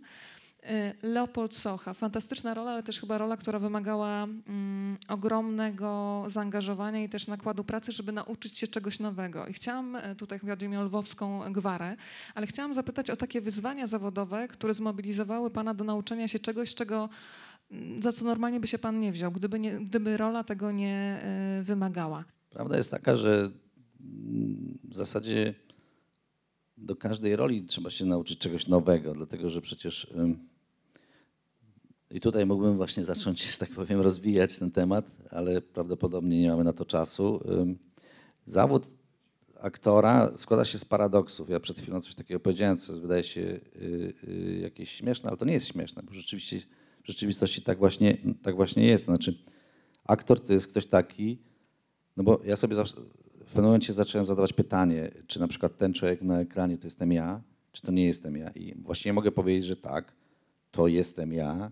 Y, Leopold Socha, fantastyczna rola, ale też chyba rola, która wymagała mm, ogromnego zaangażowania i też nakładu pracy, żeby nauczyć się czegoś nowego. I chciałam, e, tutaj chodzi mi o lwowską gwarę, ale chciałam zapytać o takie wyzwania zawodowe, które zmobilizowały pana do nauczenia się czegoś, czego mm, za co normalnie by się pan nie wziął, gdyby, nie, gdyby rola tego nie y, wymagała. Prawda jest taka, że mm, w zasadzie do każdej roli trzeba się nauczyć czegoś nowego, dlatego że przecież i tutaj mógłbym właśnie zacząć, że tak powiem, rozwijać ten temat, ale prawdopodobnie nie mamy na to czasu. Zawód aktora składa się z paradoksów. Ja przed chwilą coś takiego powiedziałem, co wydaje się y, y, jakieś śmieszne, ale to nie jest śmieszne, bo rzeczywiście w rzeczywistości tak właśnie, tak właśnie jest. Znaczy, aktor to jest ktoś taki, no bo ja sobie zawsze, w pewnym momencie zacząłem zadawać pytanie, czy na przykład ten człowiek na ekranie to jestem ja, czy to nie jestem ja. I właściwie mogę powiedzieć, że tak, to jestem ja,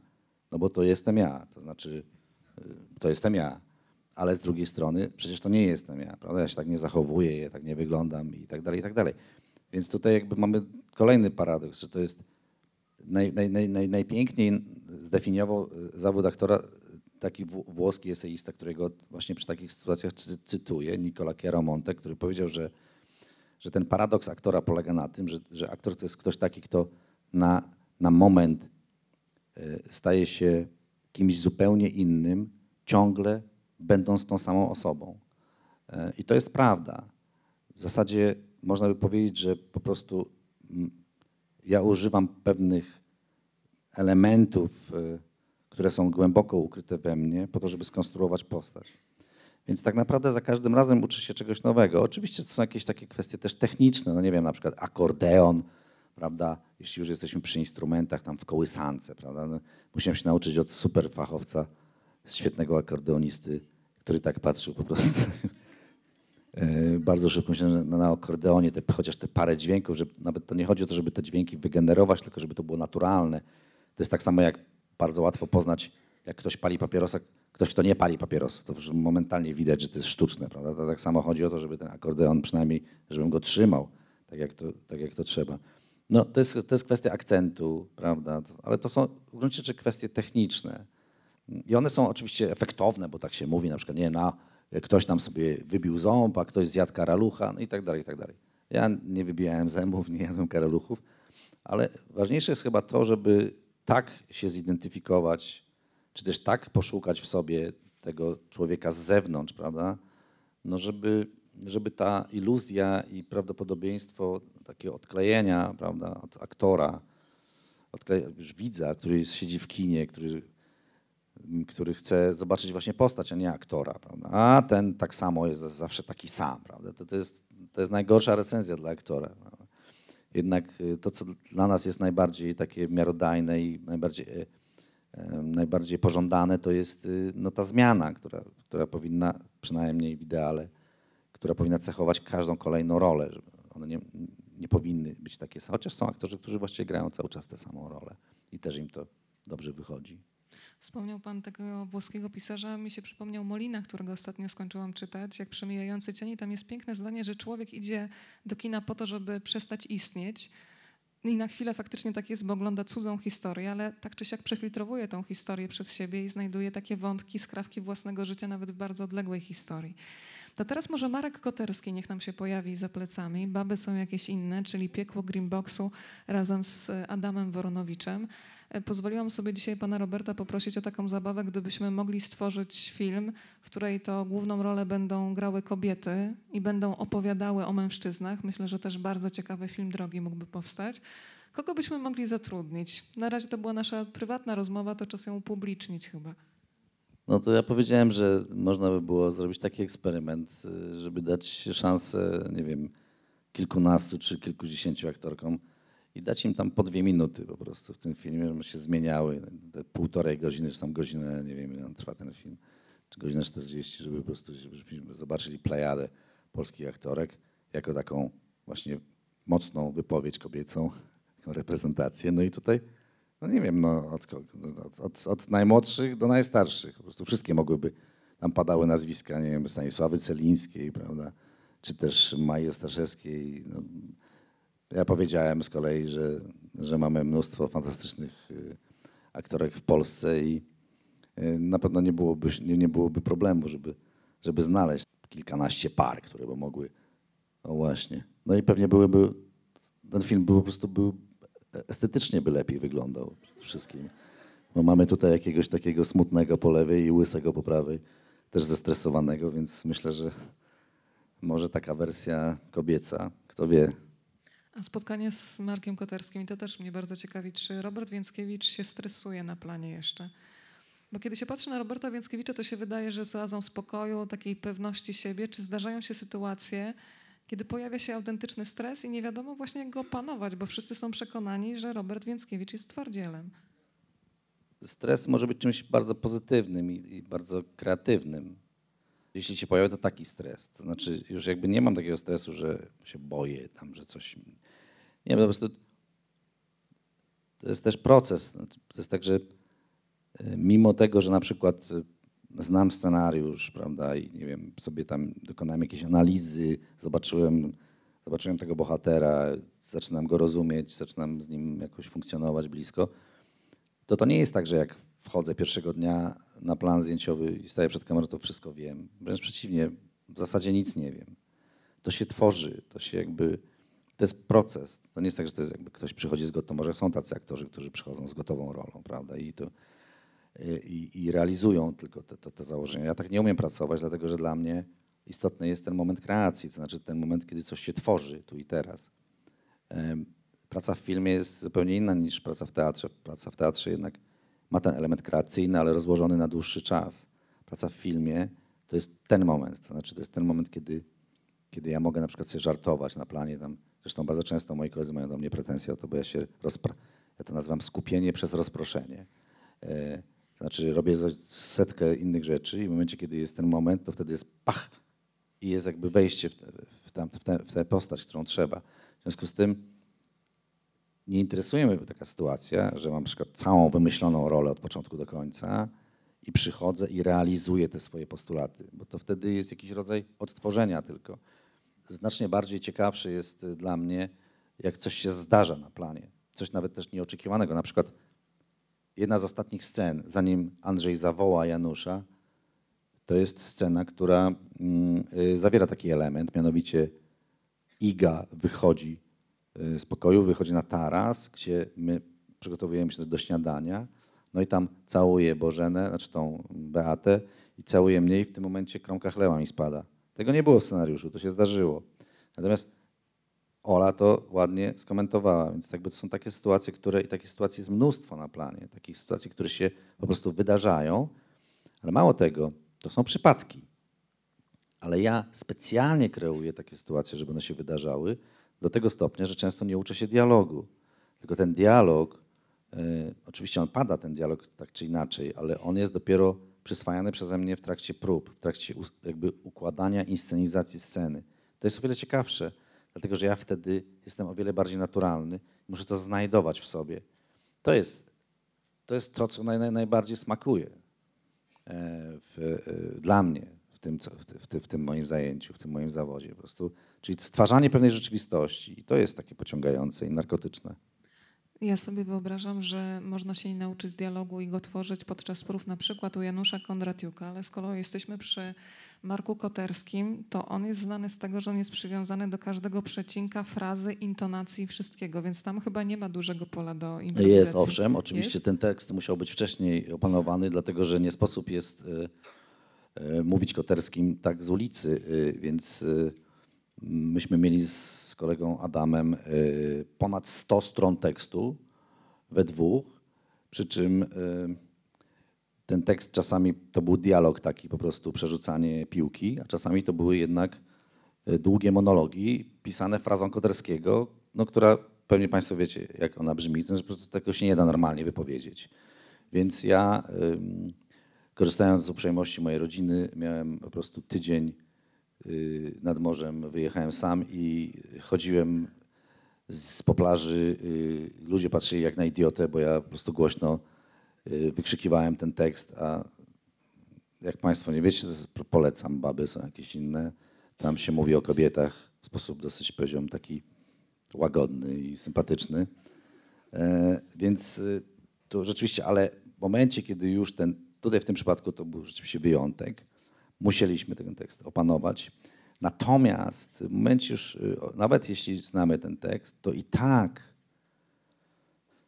no bo to jestem ja, to znaczy y, to jestem ja. Ale z drugiej strony przecież to nie jestem ja, prawda? Ja się tak nie zachowuję, ja tak nie wyglądam i tak dalej, i tak dalej. Więc tutaj jakby mamy kolejny paradoks, że to jest naj, naj, naj, najpiękniej zdefiniował y, zawód aktora taki wł- włoski eseista, którego właśnie przy takich sytuacjach cy, cytuję, Nicola Chiaromonte, który powiedział, że, że ten paradoks aktora polega na tym, że, że aktor to jest ktoś taki, kto na, na moment y, staje się kimś zupełnie innym, ciągle będąc tą samą osobą. E, I to jest prawda. W zasadzie można by powiedzieć, że po prostu ja używam pewnych elementów, y, które są głęboko ukryte we mnie, po to, żeby skonstruować postać. Więc tak naprawdę za każdym razem uczy się czegoś nowego. Oczywiście to są jakieś takie kwestie też techniczne, no nie wiem, na przykład akordeon, prawda, jeśli już jesteśmy przy instrumentach, tam w kołysance, prawda, no, musiałem się nauczyć od super fachowca, świetnego akordeonisty, który tak patrzył po prostu. E, Bardzo szybko na, na akordeonie, te, chociaż te parę dźwięków, że nawet to nie chodzi o to, żeby te dźwięki wygenerować, tylko żeby to było naturalne. To jest tak samo jak bardzo łatwo poznać, jak ktoś pali papierosa, ktoś, kto nie pali papierosa, to momentalnie widać, że to jest sztuczne, prawda? To tak samo chodzi o to, żeby ten akordeon przynajmniej, żebym go trzymał, tak jak to, tak jak to trzeba. No, to jest, to jest kwestia akcentu, prawda? Ale to są w gruncie rzeczy kwestie techniczne. I one są oczywiście efektowne, bo tak się mówi, na przykład, nie, na, ktoś tam sobie wybił ząb, a ktoś zjadł karalucha, no i tak dalej, i tak dalej. Ja nie wybijałem zębów, nie jadłem karaluchów, ale ważniejsze jest chyba to, żeby tak się zidentyfikować, czy też tak poszukać w sobie tego człowieka z zewnątrz, prawda? No żeby, żeby ta iluzja i prawdopodobieństwo takiego odklejenia, prawda, od aktora, odkle- już widza, który siedzi w kinie, który który chce zobaczyć właśnie postać, a nie aktora, prawda? A ten tak samo jest zawsze taki sam, prawda? To, to, jest, to jest najgorsza recenzja dla aktora. Prawda? Jednak y, to, co dla nas jest najbardziej takie miarodajne i najbardziej, y, najbardziej pożądane, to jest y, no, ta zmiana, która, która powinna, przynajmniej w ideale, która powinna cechować każdą kolejną rolę. One nie, nie powinny być takie same, chociaż są aktorzy, którzy właściwie grają cały czas tę samą rolę i też im to dobrze wychodzi. Wspomniał pan tego włoskiego pisarza, mi się przypomniał Molina, którego ostatnio skończyłam czytać, jak przemijający cieni. Tam jest piękne zdanie, że człowiek idzie do kina po to, żeby przestać istnieć. I na chwilę faktycznie tak jest, bo ogląda cudzą historię, ale tak czy siak przefiltrowuje tą historię przez siebie i znajduje takie wątki, skrawki własnego życia nawet w bardzo odległej historii. To teraz może Marek Koterski niech nam się pojawi za plecami. Baby są jakieś inne, czyli piekło Greenboxu razem z Adamem Woronowiczem. E, Pozwoliłam sobie dzisiaj pana Roberta poprosić o taką zabawę, gdybyśmy mogli stworzyć film, w której to główną rolę będą grały kobiety i będą opowiadały o mężczyznach. Myślę, że też bardzo ciekawy film drogi mógłby powstać. Kogo byśmy mogli zatrudnić? Na razie to była nasza prywatna rozmowa, to czas ją upublicznić chyba. No to ja powiedziałem, że można by było zrobić taki eksperyment, y, żeby dać szansę, nie wiem, kilkunastu czy kilkudziesięciu aktorkom i dać im tam po dwie minuty po prostu w tym filmie, żeby się zmieniały. Te półtorej godziny, czy tam godzinę, nie wiem ile trwa ten film, czy godzinę 40, żeby po prostu żebyśmy zobaczyli plejadę polskich aktorek jako taką właśnie mocną wypowiedź kobiecą, taką reprezentację. No i tutaj no nie wiem, no, od, od, od, od najmłodszych do najstarszych. Po prostu wszystkie mogłyby, tam padały nazwiska, nie wiem, Stanisławy Celińskiej, prawda, czy też Maji Ostaszewskiej. No, ja powiedziałem z kolei, że, że mamy mnóstwo fantastycznych y, aktorek w Polsce i y, na pewno nie byłoby, nie, nie byłoby problemu, żeby, żeby znaleźć kilkanaście par, które by mogły, no właśnie. No i pewnie byłyby, ten film by po prostu był estetycznie by lepiej wyglądał wszystkim. Bo mamy tutaj jakiegoś takiego smutnego po lewej i łysego po prawej, też zestresowanego, więc myślę, że może taka wersja kobieca, kto wie. A spotkanie z Markiem Koterskim, i to też mnie bardzo ciekawi, czy Robert Więckiewicz się stresuje na planie jeszcze? Bo kiedy się patrzy na Roberta Więckiewicza, to się wydaje, że z oazą spokoju, takiej pewności siebie, czy zdarzają się sytuacje, kiedy pojawia się autentyczny stres i nie wiadomo właśnie jak go opanować, bo wszyscy są przekonani, że Robert Więckiewicz jest twardzielem. Stres może być czymś bardzo pozytywnym i, i bardzo kreatywnym. Jeśli się pojawia, to taki stres. To znaczy, już jakby nie mam takiego stresu, że się boję tam, że coś. Nie, po prostu to jest też proces. To jest tak, że e, mimo tego, że na przykład e, znam scenariusz, prawda, i nie wiem, sobie tam dokonałem jakiejś analizy, zobaczyłem, zobaczyłem tego bohatera, zaczynam go rozumieć, zaczynam z nim jakoś funkcjonować blisko, to to nie jest tak, że jak wchodzę pierwszego dnia na plan zdjęciowy i staję przed kamerą, to wszystko wiem. Wręcz przeciwnie, w zasadzie nic nie wiem. To się tworzy, to się jakby, to jest proces. To nie jest tak, że to jest jakby ktoś przychodzi z gotową, może są tacy aktorzy, którzy przychodzą z gotową rolą, prawda, i to i, i realizują tylko te, te, te założenia. Ja tak nie umiem pracować, dlatego że dla mnie istotny jest ten moment kreacji, to znaczy ten moment, kiedy coś się tworzy tu i teraz. Praca w filmie jest zupełnie inna niż praca w teatrze. Praca w teatrze jednak ma ten element kreacyjny, ale rozłożony na dłuższy czas. Praca w filmie to jest ten moment, to znaczy to jest ten moment, kiedy, kiedy ja mogę na przykład sobie żartować na planie. Tam, zresztą bardzo często moi koledzy mają do mnie pretensje o to, bo ja się rozpra- ja to nazywam skupienie przez rozproszenie. E, to znaczy robię setkę innych rzeczy i w momencie, kiedy jest ten moment, to wtedy jest pach i jest jakby wejście w, te, w, tam, w, tę- w tę postać, którą trzeba. W związku z tym nie interesuje mnie taka sytuacja, że mam na przykład całą wymyśloną rolę od początku do końca i przychodzę i realizuję te swoje postulaty, bo to wtedy jest jakiś rodzaj odtworzenia tylko. Znacznie bardziej ciekawsze jest y, dla mnie, jak coś się zdarza na planie, coś nawet też nieoczekiwanego. Na przykład jedna z ostatnich scen, zanim Andrzej zawoła Janusza, to jest scena, która mm, y, zawiera taki element, mianowicie Iga wychodzi z pokoju, wychodzi na taras, gdzie my przygotowujemy się do śniadania. No i tam całuje Bożenę, znaczy tą Beatę i całuje mnie i w tym momencie kromka chleba mi spada. Tego nie było w scenariuszu, to się zdarzyło. Natomiast Ola to ładnie skomentowała, więc jakby to są takie sytuacje, które i takich sytuacji jest mnóstwo na planie, takich sytuacji, które się po prostu wydarzają, ale mało tego, to są przypadki. Ale ja specjalnie kreuję takie sytuacje, żeby one się wydarzały, do tego stopnia, że często nie uczę się dialogu. Tylko ten dialog, e, oczywiście on pada, ten dialog tak czy inaczej, ale on jest dopiero przyswajany przeze mnie w trakcie prób, w trakcie jakby układania inscenizacji sceny. To jest o wiele ciekawsze, dlatego że ja wtedy jestem o wiele bardziej naturalny, muszę to znajdować w sobie. To jest to, jest to co naj, naj, najbardziej smakuje e, w, e, dla mnie w tym, w, w, ty- w tym moim zajęciu, w tym moim zawodzie. Po prostu, czyli stwarzanie pewnej rzeczywistości i to jest takie pociągające i narkotyczne. Ja sobie wyobrażam, że można się nauczyć dialogu i go tworzyć podczas prób na przykład u Janusza Kondratiuka, ale skoro jesteśmy przy Marku Koterskim, to on jest znany z tego, że on jest przywiązany do każdego przecinka, frazy, intonacji, wszystkiego, więc tam chyba nie ma dużego pola do improwizacji. Jest, owszem, oczywiście Jest? ten tekst musiał być wcześniej opanowany, dlatego że nie sposób jest e, mówić Koterskim tak z ulicy, e, więc e, myśmy mieli z kolegą Adamem e, ponad 100 stron tekstu we dwóch, przy czym e, ten tekst czasami to był dialog taki, po prostu przerzucanie piłki, a czasami to były jednak e, długie monologi pisane frazą Koterskiego, no, która pewnie Państwo wiecie, jak ona brzmi, to po prostu tego się nie da normalnie wypowiedzieć. Więc ja, ym, korzystając z uprzejmości mojej rodziny, miałem po prostu tydzień y, nad morzem, wyjechałem sam i chodziłem z po plaży. y, Ludzie patrzyli jak na idiotę, bo ja po prostu głośno y, wykrzykiwałem ten tekst, a jak Państwo nie wiecie, polecam, baby są jakieś inne. Tam się mówi o kobietach w sposób dosyć, powiedziałbym, taki łagodny i sympatyczny. E, więc to rzeczywiście, ale w momencie, kiedy już ten, tutaj w tym przypadku to był rzeczywiście wyjątek, musieliśmy ten tekst opanować. Natomiast w momencie już, y, nawet jeśli znamy ten tekst, to i tak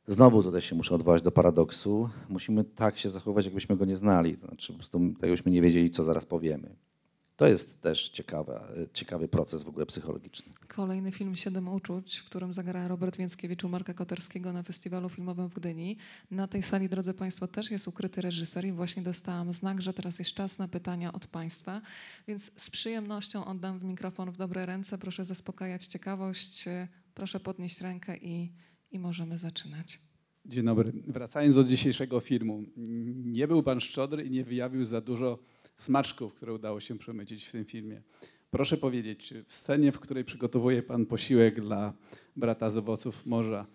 Znowu tutaj się muszę odwołać do paradoksu. Musimy tak się zachować, jakbyśmy go nie znali. To znaczy, po prostu tak jakbyśmy nie wiedzieli, co zaraz powiemy. To jest też ciekawa, ciekawy proces w ogóle psychologiczny. Kolejny film Siedem uczuć, w którym zagra Robert Więckiewicz u Marka Koterskiego na festiwalu filmowym w Gdyni. Na tej sali, drodzy Państwo, też jest ukryty reżyser i właśnie dostałam znak, że teraz jest czas na pytania od Państwa. Więc z przyjemnością oddam w mikrofon w dobre ręce. Proszę zaspokajać ciekawość, proszę podnieść rękę i, i możemy zaczynać. Dzień dobry. Wracając do dzisiejszego filmu. Nie był pan szczodry i nie wyjawił za dużo smaczków, które udało się przemycić w tym filmie. Proszę powiedzieć, czy w scenie, w której przygotowuje pan posiłek dla brata z owoców morza,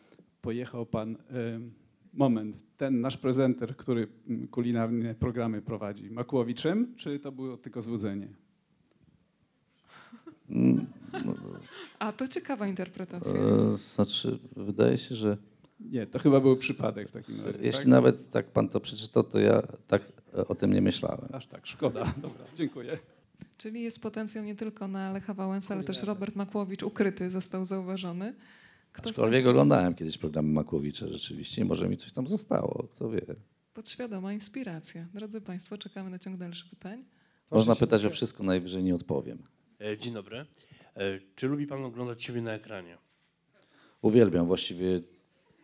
pojechał pan, em, moment, ten nasz prezenter, który mm, kulinarne programy prowadzi, Makłowiczem, czy to było tylko złudzenie? A to ciekawa interpretacja. E, Znaczy, wydaje się, że Nie, to chyba był przypadek w takim razie. jeśli tak? nawet tak pan to przeczytał, to ja tak e, o tym nie myślałem. Aż tak, szkoda. Dobra, dziękuję. Czyli jest potencjał nie tylko na Lecha Wałęsa, ale też Robert Makłowicz ukryty został zauważony. Kto Aczkolwiek Państwa- oglądałem kiedyś programy Makłowicza rzeczywiście i może mi coś tam zostało, kto wie. Podświadoma inspiracja. Drodzy Państwo, czekamy na ciąg dalszych pytań. Można pytać o wszystko, najwyżej nie odpowiem. E, Dzień dobry. E, Czy lubi pan oglądać siebie na ekranie? Uwielbiam właściwie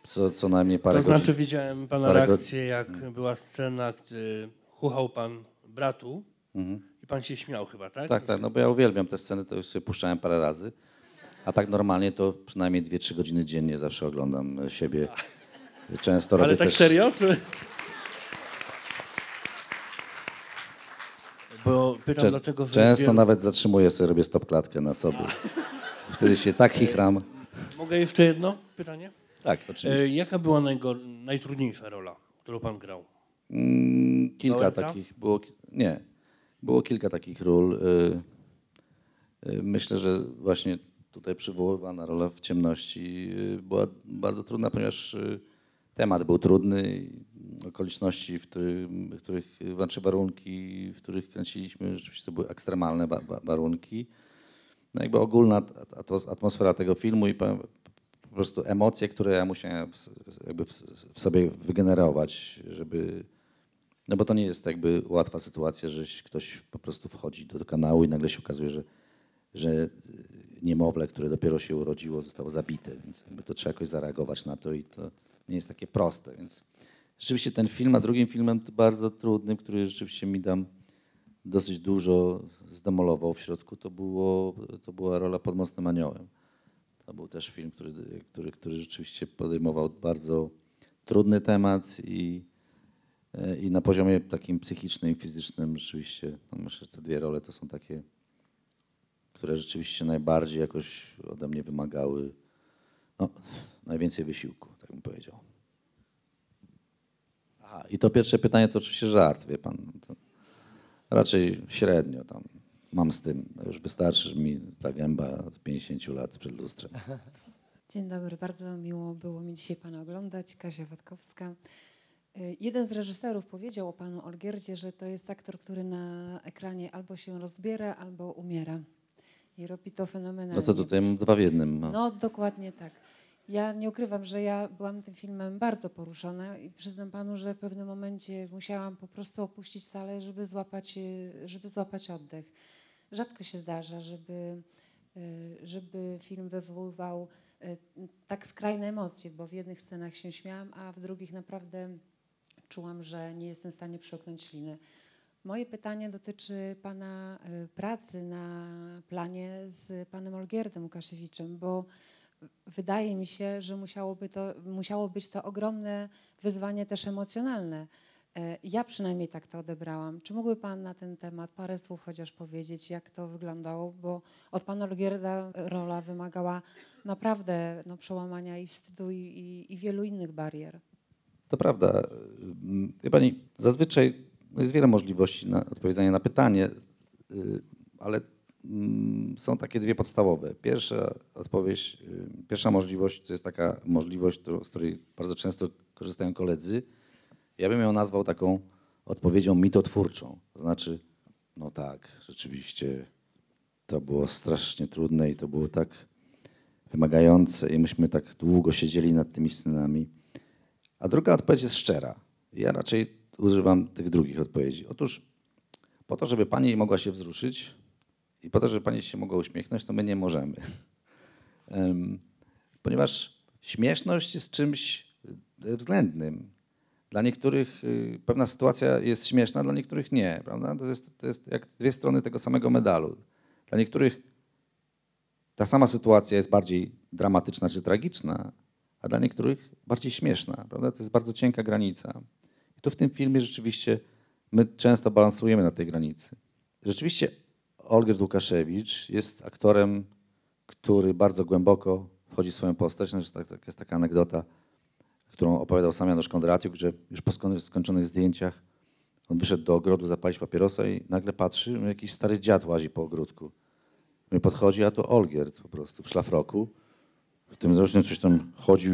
co, co najmniej parę to znaczy godzin. widziałem pana parę reakcję, jak była scena, gdy chuchał pan bratu i pan się śmiał chyba, tak? Mhm. Tak, tak, no bo ja uwielbiam te sceny, to już sobie puszczałem parę razy. A tak normalnie to przynajmniej 2-3 godziny dziennie zawsze oglądam e, siebie. Często robię Ale tak też... serio? Czy... Bo pytam Cze- dlatego, że Często wielu- nawet zatrzymuję sobie, robię stopklatkę na sobie. Wtedy się tak chichram. Mogę jeszcze jedno pytanie? Tak, E, oczywiście. Jaka była najgor... najtrudniejsza rola, którą pan grał? Mm, kilka Wałęsa? takich było. ki- Nie, było kilka takich ról. Y, y, Myślę, że właśnie tutaj przywoływana rola w ciemności y, była bardzo trudna, ponieważ y, temat był trudny, i okoliczności, w, którym, w których, znaczy warunki, w których kręciliśmy, rzeczywiście to były ekstremalne wa- wa- warunki. No jakby ogólna at- atmos- atmosfera tego filmu i powiem, po prostu emocje, które ja musiałem w, jakby w, w sobie wygenerować, żeby no bo to nie jest jakby łatwa sytuacja, że ktoś po prostu wchodzi do kanału i nagle się okazuje, że, że niemowlę, które dopiero się urodziło, zostało zabite, więc jakby to trzeba jakoś zareagować na to i to nie jest takie proste, więc rzeczywiście ten film, a drugim filmem bardzo trudnym, który rzeczywiście mi dam dosyć dużo zdemolował w środku, to, było, to była rola pod Mocnym Aniołem. To był też film, który, który, który rzeczywiście podejmował bardzo trudny temat i, e, i na poziomie takim psychicznym i fizycznym rzeczywiście, no myślę, że te dwie role to są takie, które rzeczywiście najbardziej jakoś ode mnie wymagały no, najwięcej wysiłku, tak bym powiedział. Aha, i to pierwsze pytanie to oczywiście żart, wie pan. To raczej średnio tam mam z tym. Już wystarczy mi ta gęba od 50 lat przed lustrem. Dzień dobry, bardzo miło było mi dzisiaj Pana oglądać. Kasia Watkowska. Y, Jeden z reżyserów powiedział o panu Olgierdzie, że to jest aktor, który na ekranie albo się rozbiera, albo umiera. I robi to fenomenalnie. No to tutaj dwa w jednym. No. No, dokładnie tak. Ja nie ukrywam, że ja byłam tym filmem bardzo poruszona i przyznam panu, że w pewnym momencie musiałam po prostu opuścić salę, żeby złapać, y, żeby złapać oddech. Rzadko się zdarza, żeby, y, żeby film wywoływał y, tak skrajne emocje, bo w jednych scenach się śmiałam, a w drugich naprawdę czułam, że nie jestem w stanie przełknąć śliny. Moje pytanie dotyczy Pana y, pracy na planie z Panem Olgierdem Łukaszewiczem, bo wydaje mi się, że musiałoby to, musiało być to ogromne wyzwanie też emocjonalne. E, Ja przynajmniej tak to odebrałam. Czy mógłby Pan na ten temat parę słów chociaż powiedzieć, jak to wyglądało? Bo od Pana Olgierda rola wymagała naprawdę no, przełamania i wstydu i, i, i wielu innych barier. To prawda. Wie pani, zazwyczaj jest wiele możliwości na odpowiedzenia na pytanie, y, ale mm, są takie dwie podstawowe. Pierwsza odpowiedź, y, pierwsza możliwość to jest taka możliwość, z której bardzo często korzystają koledzy. Ja bym ją nazwał taką odpowiedzią mitotwórczą. To znaczy, no tak, rzeczywiście to było strasznie trudne i to było tak wymagające i myśmy tak długo siedzieli nad tymi scenami. A druga odpowiedź jest szczera. Ja raczej używam tych drugich odpowiedzi. Otóż po to, żeby pani mogła się wzruszyć i po to, żeby pani się mogła uśmiechnąć, to my nie możemy. Em, Ponieważ śmieszność jest czymś względnym. Dla niektórych y, pewna sytuacja jest śmieszna, dla niektórych nie. Prawda? To, jest, to jest jak dwie strony tego samego medalu. Dla niektórych ta sama sytuacja jest bardziej dramatyczna czy tragiczna, a dla niektórych bardziej śmieszna. Prawda? To jest bardzo cienka granica. I tu w tym filmie rzeczywiście my często balansujemy na tej granicy. Rzeczywiście Olgierd Łukaszewicz jest aktorem, który bardzo głęboko wchodzi w swoją postać. Znaczy, tak, tak, jest taka anegdota, którą opowiadał sam Janusz Kondratiuk, że już po sko- skończonych zdjęciach on wyszedł do ogrodu zapalić papierosa i nagle patrzy, że jakiś stary dziad łazi po ogródku. My podchodzi, a to Olgierd po prostu w szlafroku. W tym zresztą coś tam chodził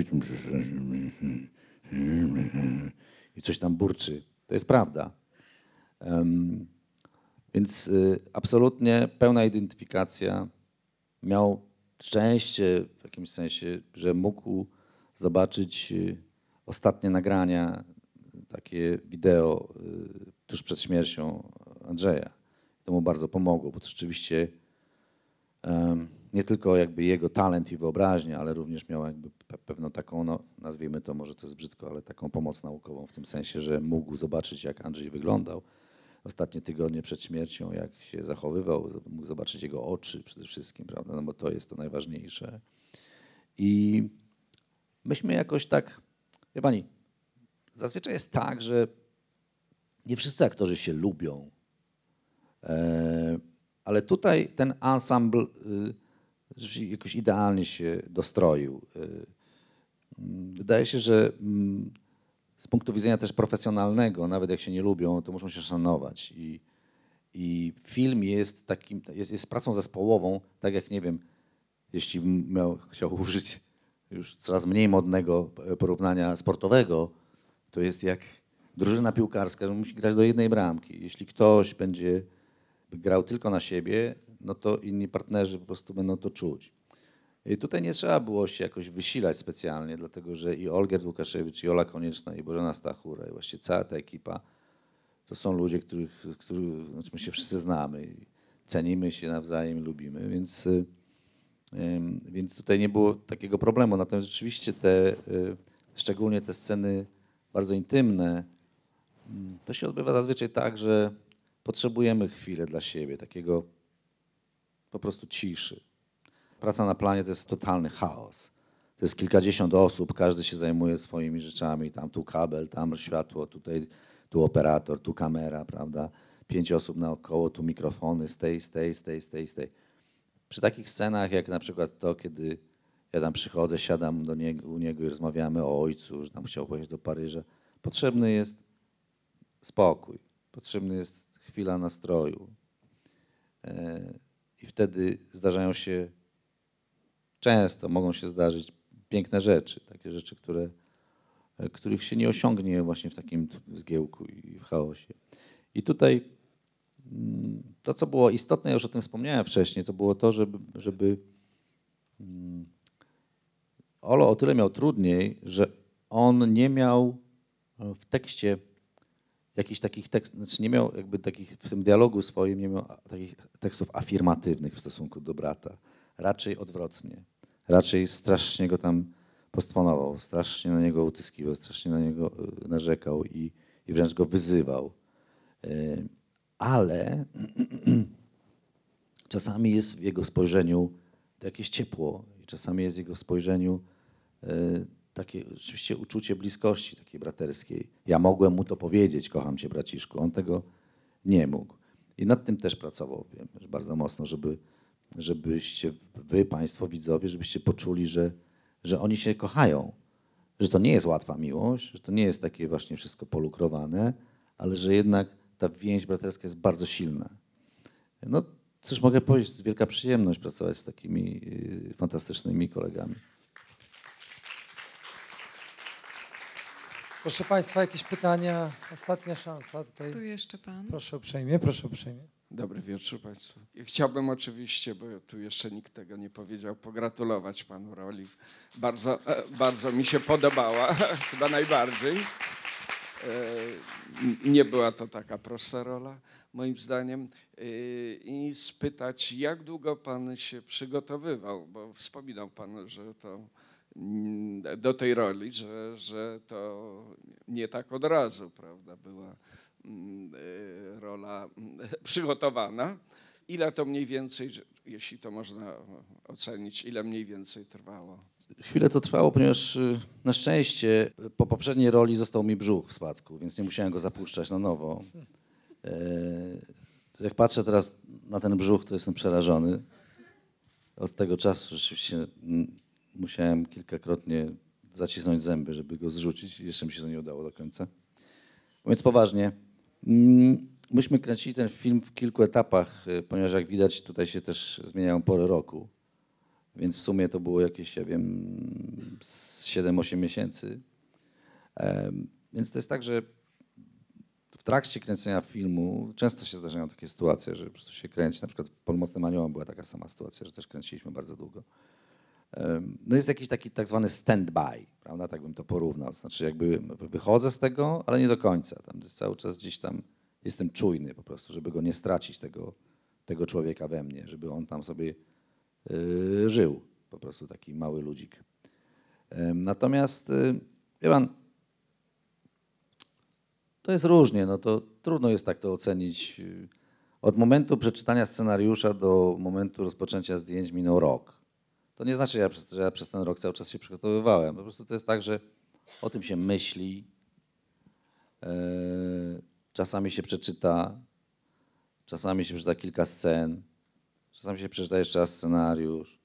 i coś tam burczy. To jest prawda. Em, Więc y, absolutnie pełna identyfikacja. Miał szczęście w jakimś sensie, że mógł zobaczyć y, ostatnie nagrania, takie wideo y, tuż przed śmiercią Andrzeja. To mu bardzo pomogło, bo to rzeczywiście nie tylko jakby jego talent i wyobraźnia, ale również miał jakby pe- pewną taką, no, nazwijmy to, może to jest brzydko, ale taką pomoc naukową w tym sensie, że mógł zobaczyć, jak Andrzej wyglądał ostatnie tygodnie przed śmiercią, jak się zachowywał, mógł zobaczyć jego oczy przede wszystkim, prawda, no bo to jest to najważniejsze. I myśmy jakoś tak, wie pani, zazwyczaj jest tak, że nie wszyscy aktorzy się lubią, E, ale tutaj ten ensemble rzeczywiście jakoś idealnie się dostroił. Y, mm, Wydaje się, że mm, z punktu widzenia też profesjonalnego, nawet jak się nie lubią, to muszą się szanować. I, i film jest takim, jest, jest pracą zespołową, tak jak nie wiem, jeśli miał, chciał użyć już coraz mniej modnego e, porównania sportowego, to jest jak drużyna piłkarska, że musi grać do jednej bramki. Jeśli ktoś będzie grał tylko na siebie, no to inni partnerzy po prostu będą to czuć. I tutaj nie trzeba było się jakoś wysilać specjalnie, dlatego że i Olgierd Łukaszewicz, i Ola Konieczna, i Bożena Stachura, i właściwie cała ta ekipa, to są ludzie, których, których znaczy my się wszyscy znamy, cenimy się nawzajem, lubimy, więc, y, więc tutaj nie było takiego problemu. Natomiast rzeczywiście te, y, szczególnie te sceny bardzo intymne, mm, to się odbywa zazwyczaj tak, że potrzebujemy chwilę dla siebie, takiego po prostu ciszy. Praca na planie to jest totalny chaos. To jest kilkadziesiąt osób, każdy się zajmuje swoimi rzeczami, tam tu kabel, tam światło, tutaj tu operator, tu kamera, prawda? Pięć osób naokoło, tu mikrofony, z tej, z tej, z tej, z tej, z tej. Przy takich scenach, jak na przykład to, kiedy ja tam przychodzę, siadam do niego, u niego i rozmawiamy o ojcu, że tam chciał pojechać do Paryża, potrzebny jest spokój, potrzebny jest chwila nastroju. E, I wtedy zdarzają się, często mogą się zdarzyć piękne rzeczy, takie rzeczy, które e, których się nie osiągnie właśnie w takim zgiełku i w chaosie. I tutaj to, co było istotne, już o tym wspomniałem wcześniej, to było to, żeby, żeby mm, Olo o tyle miał trudniej, że on nie miał e, w tekście jakichś takich tekstów, znaczy nie miał jakby takich, w tym dialogu swoim nie miał takich tekstów afirmatywnych w stosunku do brata. Raczej odwrotnie. Raczej strasznie go tam postponował, strasznie na niego utyskiwał, strasznie na niego y, narzekał i, i wręcz go wyzywał. Ale czasami jest w jego spojrzeniu jakieś ciepło i czasami jest w jego spojrzeniu e, takie rzeczywiście uczucie bliskości takiej braterskiej. Ja mogłem mu to powiedzieć, kocham cię braciszku. On tego nie mógł. I nad tym też pracował, wiem, bardzo mocno, żeby, żebyście wy, państwo widzowie, żebyście poczuli, że, że oni się kochają. Że to nie jest łatwa miłość, że to nie jest takie właśnie wszystko polukrowane, ale że jednak ta więź braterska jest bardzo silna. No, cóż mogę powiedzieć, to jest wielka przyjemność pracować z takimi y, fantastycznymi kolegami. Proszę Państwa, jakieś pytania? Ostatnia szansa tutaj. Tu jeszcze pan. Proszę uprzejmie, proszę uprzejmie. Dobry wieczór Państwu. Chciałbym oczywiście, bo tu jeszcze nikt tego nie powiedział, pogratulować Panu roli. Bardzo, e, bardzo mi się podobała, chyba najbardziej. E, Nie była to taka prosta rola, moim zdaniem. E, I spytać, jak długo Pan się przygotowywał, bo wspominał Pan, że to mm, do tej roli, że, że to nie tak od razu, prawda, była mm, e, rola mm, przygotowana. Ile to mniej więcej, jeśli to można ocenić, ile mniej więcej trwało? Chwilę to trwało, ponieważ y, na szczęście po poprzedniej roli został mi brzuch w spadku, więc nie musiałem go zapuszczać na nowo. E, Jak patrzę teraz na ten brzuch, to jestem przerażony. Od tego czasu rzeczywiście mm, musiałem kilkakrotnie zacisnąć zęby, żeby go zrzucić jeszcze mi się to nie udało do końca. Mówiąc poważnie, mm, myśmy kręcili ten film w kilku etapach, y, ponieważ jak widać tutaj się też zmieniają pory roku. Więc w sumie to było jakieś, ja wiem, z 7-8 miesięcy. Więc to jest tak, że w trakcie kręcenia filmu często się zdarzają takie sytuacje, że po prostu się kręci. Na przykład w Podmocnym Aniołem była taka sama sytuacja, że też kręciliśmy bardzo długo. No jest jakiś taki tak zwany stand-by, prawda? Tak bym to porównał. Znaczy jakby wychodzę z tego, ale nie do końca. Tam cały czas gdzieś tam jestem czujny po prostu, żeby go nie stracić, tego, tego człowieka we mnie, żeby on tam sobie żył. Po prostu taki mały ludzik. Natomiast, y, wie pan, to jest różnie, no to trudno jest tak to ocenić. y, Od momentu przeczytania scenariusza do momentu rozpoczęcia zdjęć minął rok. To nie znaczy, że ja przez, że ja przez ten rok cały czas się przygotowywałem. Po prostu to jest tak, że o tym się myśli, e, czasami się przeczyta, czasami się przeczyta kilka scen, czasami się przeczyta jeszcze raz scenariusz.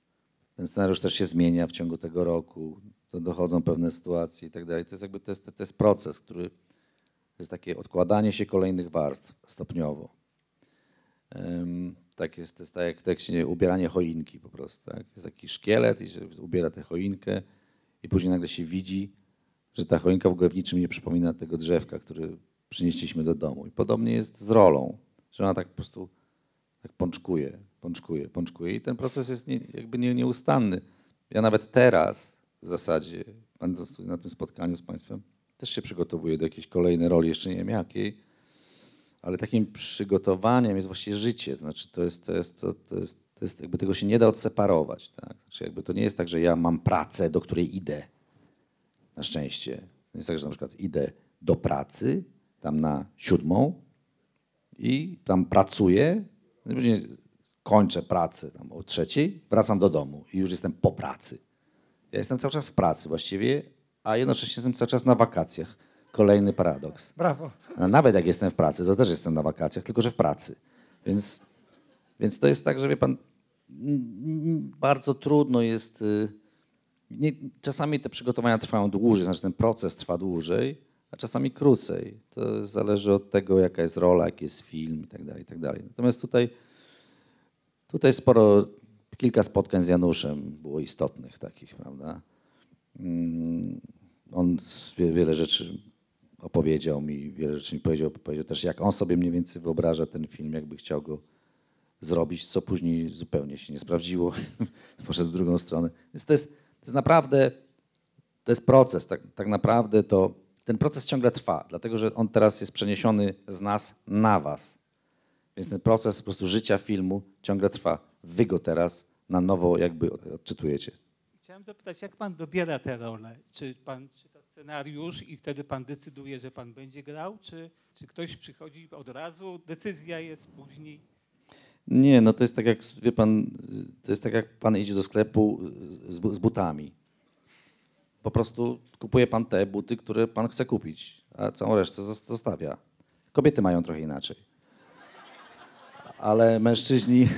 Ten scenariusz też się zmienia w ciągu tego roku, to dochodzą pewne sytuacje i tak dalej. To jest jakby to jest, to jest proces, który jest takie odkładanie się kolejnych warstw stopniowo. Em, tak jest, to jest tak jak w tekście ubieranie choinki po prostu. Tak? Jest taki szkielet i się ubiera tę choinkę i później nagle się widzi, że ta choinka w ogóle w niczym nie przypomina tego drzewka, który przynieśliśmy do domu. I podobnie jest z rolą, że ona tak po prostu tak pączkuje, pączkuje, pączkuje i ten proces jest nie, jakby nie, nieustanny. Ja nawet teraz w zasadzie, będąc na tym spotkaniu z Państwem, też się przygotowuję do jakiejś kolejnej roli, jeszcze nie wiem jakiej, ale takim przygotowaniem jest właśnie życie. To znaczy to jest, to jest, to, to jest, to jest jakby tego się nie da odseparować. Tak? Znaczy jakby to nie jest tak, że ja mam pracę, do której idę. Na szczęście. To nie jest tak, że na przykład idę do pracy, tam na siódmą i tam pracuję, kończę pracę tam o trzeciej, wracam do domu i już jestem po pracy. Ja jestem cały czas w pracy właściwie, a jednocześnie jestem cały czas na wakacjach. Kolejny paradoks. Brawo. A nawet jak jestem w pracy, to też jestem na wakacjach, tylko że w pracy. Więc, więc to jest tak, że wie pan, bardzo trudno jest. y, Nie, czasami te przygotowania trwają dłużej, znaczy ten proces trwa dłużej, a czasami krócej. To zależy od tego, jaka jest rola, jaki jest film i tak dalej, i tak dalej. Natomiast tutaj, tutaj sporo, kilka spotkań z Januszem było istotnych takich, prawda? Mm, on wie- wiele rzeczy opowiedział mi, wiele rzeczy mi powiedział, powiedział też, jak on sobie mniej więcej wyobraża ten film, jakby chciał go zrobić, co później zupełnie się nie sprawdziło, poszedł w drugą stronę. Więc to jest, to jest naprawdę, to jest proces, tak, tak naprawdę to, ten proces ciągle trwa, dlatego że on teraz jest przeniesiony z nas na was. Więc ten proces po prostu życia filmu ciągle trwa. Wy go teraz na nowo jakby odczytujecie. Chciałem zapytać, jak pan dobiera tę rolę? Czy pan czyta scenariusz i wtedy pan decyduje, że pan będzie grał, czy, czy ktoś przychodzi od razu, decyzja jest później? Nie, no to jest tak jak, wie pan, to jest tak jak pan idzie do sklepu z, z butami. Po prostu kupuje pan te buty, które pan chce kupić, a całą resztę zos- zostawia. Kobiety mają trochę inaczej. Ale mężczyźni...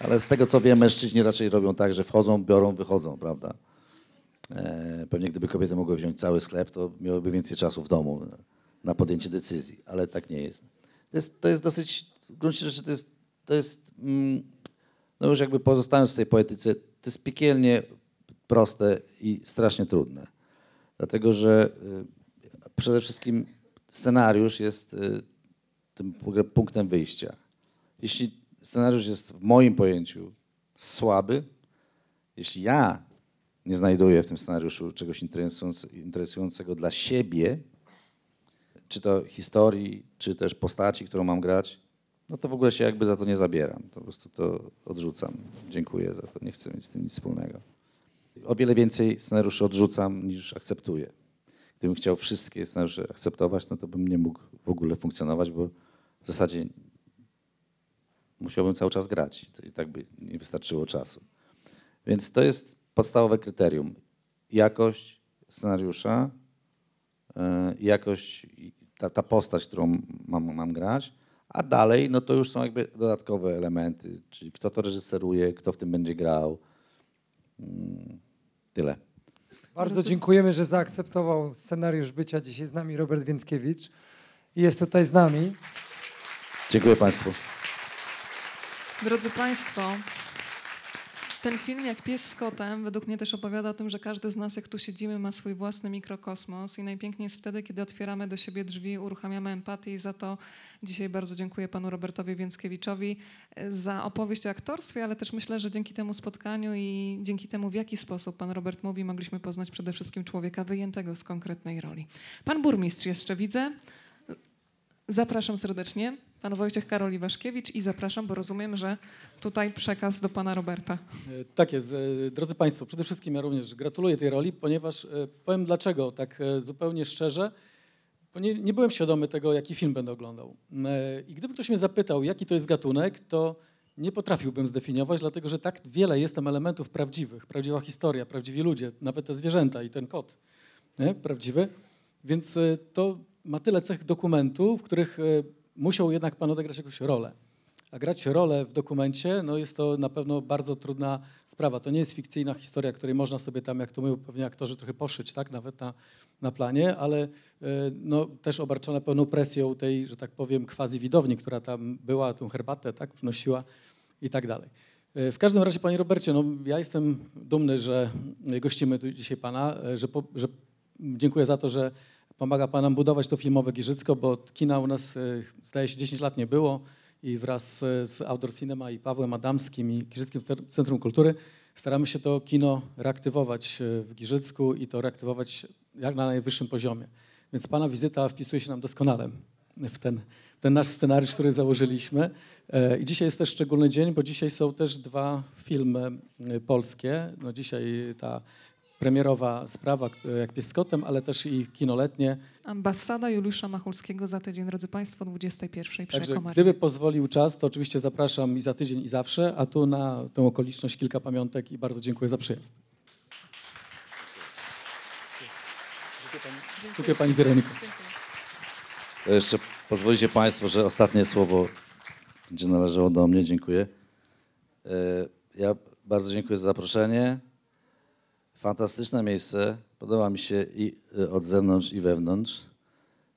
Ale z tego co wiem, mężczyźni raczej robią tak, że wchodzą, biorą, wychodzą, prawda? E, pewnie gdyby kobiety mogły wziąć cały sklep, to miałyby więcej czasu w domu na podjęcie decyzji, ale tak nie jest. To jest, to jest dosyć, w gruncie rzeczy to jest, to jest mm, no już jakby pozostając w tej poetyce, to jest piekielnie proste i strasznie trudne. Dlatego, że y, przede wszystkim scenariusz jest y, tym punktem wyjścia. Jeśli scenariusz jest w moim pojęciu słaby, jeśli ja nie znajduję w tym scenariuszu czegoś interesujące- interesującego dla siebie, czy to historii, czy też postaci, którą mam grać, no to w ogóle się jakby za to nie zabieram. To po prostu to odrzucam. Dziękuję za to, nie chcę mieć z tym nic wspólnego. O wiele więcej scenariuszy odrzucam niż akceptuję. Gdybym chciał wszystkie scenariusze akceptować, no to bym nie mógł w ogóle funkcjonować, bo w zasadzie musiałbym cały czas grać i tak by nie wystarczyło czasu. Więc to jest podstawowe kryterium. Jakość scenariusza, e, jakość, ta, ta postać, którą mam, mam grać, a dalej no to już są jakby dodatkowe elementy, czyli kto to reżyseruje, kto w tym będzie grał. Mm, Tyle. Bardzo dziękujemy, że zaakceptował scenariusz bycia dzisiaj z nami Robert Więckiewicz i jest tutaj z nami. Dziękuję Państwu. Drodzy Państwo, ten film jak Pies z kotem według mnie też opowiada o tym, że każdy z nas, jak tu siedzimy, ma swój własny mikrokosmos i najpiękniej jest wtedy, kiedy otwieramy do siebie drzwi, uruchamiamy empatię i za to dzisiaj bardzo dziękuję panu Robertowi Więckiewiczowi e, za opowieść o aktorstwie, ale też myślę, że dzięki temu spotkaniu i dzięki temu, w jaki sposób pan Robert mówi, mogliśmy poznać przede wszystkim człowieka wyjętego z konkretnej roli. Pan burmistrz jeszcze widzę. Zapraszam serdecznie. Pan Wojciech Karol Iwaszkiewicz i zapraszam, bo rozumiem, że tutaj przekaz do pana Roberta. E, Tak jest. E, Drodzy Państwo, przede wszystkim ja również gratuluję tej roli, ponieważ e, powiem dlaczego, tak zupełnie szczerze, bo nie, nie byłem świadomy tego, jaki film będę oglądał. I gdyby ktoś mnie zapytał, jaki to jest gatunek, to nie potrafiłbym zdefiniować, dlatego że tak wiele jest tam elementów prawdziwych. Prawdziwa historia, prawdziwi ludzie, nawet te zwierzęta i ten kot nie? prawdziwy. Więc to ma tyle cech dokumentu, w których e, musiał jednak Pan odegrać jakąś rolę. A grać rolę w dokumencie, no jest to na pewno bardzo trudna sprawa. To nie jest fikcyjna historia, której można sobie tam, jak to mówią pewnie aktorzy, trochę poszyć, tak, nawet na, na planie, ale e, no, też obarczona pełną presją tej, że tak powiem, quasi widowni, która tam była, tą herbatę, tak, wnosiła i tak dalej. E, W każdym razie, panie Robercie, no, ja jestem dumny, że gościmy tu dzisiaj pana, że, po, że dziękuję za to, że pomaga pan nam budować to filmowe Giżycko, bo kina u nas, e, zdaje się, 10 lat nie było i wraz z, z Outdoor Cinema i Pawłem Adamskim i Giżyckim Centrum Kultury staramy się to kino reaktywować e, w Giżycku i to reaktywować jak na najwyższym poziomie. Więc pana wizyta wpisuje się nam doskonale w ten, ten nasz scenariusz, który założyliśmy. E, I dzisiaj jest też szczególny dzień, bo dzisiaj są też dwa filmy e, polskie. No dzisiaj ta premierowa sprawa, k- jak pies z kotem, ale też i kinoletnie. Ambasada Juliusza Machulskiego za tydzień, drodzy Państwo, 21 przy Także gdyby pozwolił czas, to oczywiście zapraszam i za tydzień i zawsze, a tu na tę okoliczność kilka pamiątek i bardzo dziękuję za przyjazd. Dziękuję Pani Weroniko. To jeszcze pozwolicie Państwo, że ostatnie słowo będzie należało do mnie. Dziękuję. E, Ja bardzo dziękuję za zaproszenie. Fantastyczne miejsce. Podoba mi się i e, od zewnątrz, i wewnątrz.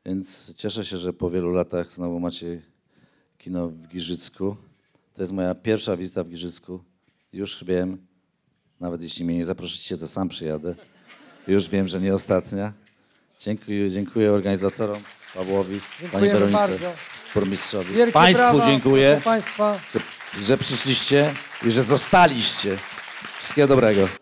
Więc cieszę się, że po wielu latach znowu macie kino w Giżycku. To jest moja pierwsza wizyta w Giżycku. Już wiem, Nawet jeśli mnie nie zaprosicie, to sam przyjadę. Już wiem, że nie ostatnia. Dziękuję, dziękuję organizatorom, Pawłowi, pani Weronice, bardzo. burmistrzowi. Wielkie Państwu brawa, dziękuję, Proszę Państwa. że przyszliście i że zostaliście. Wszystkiego dobrego.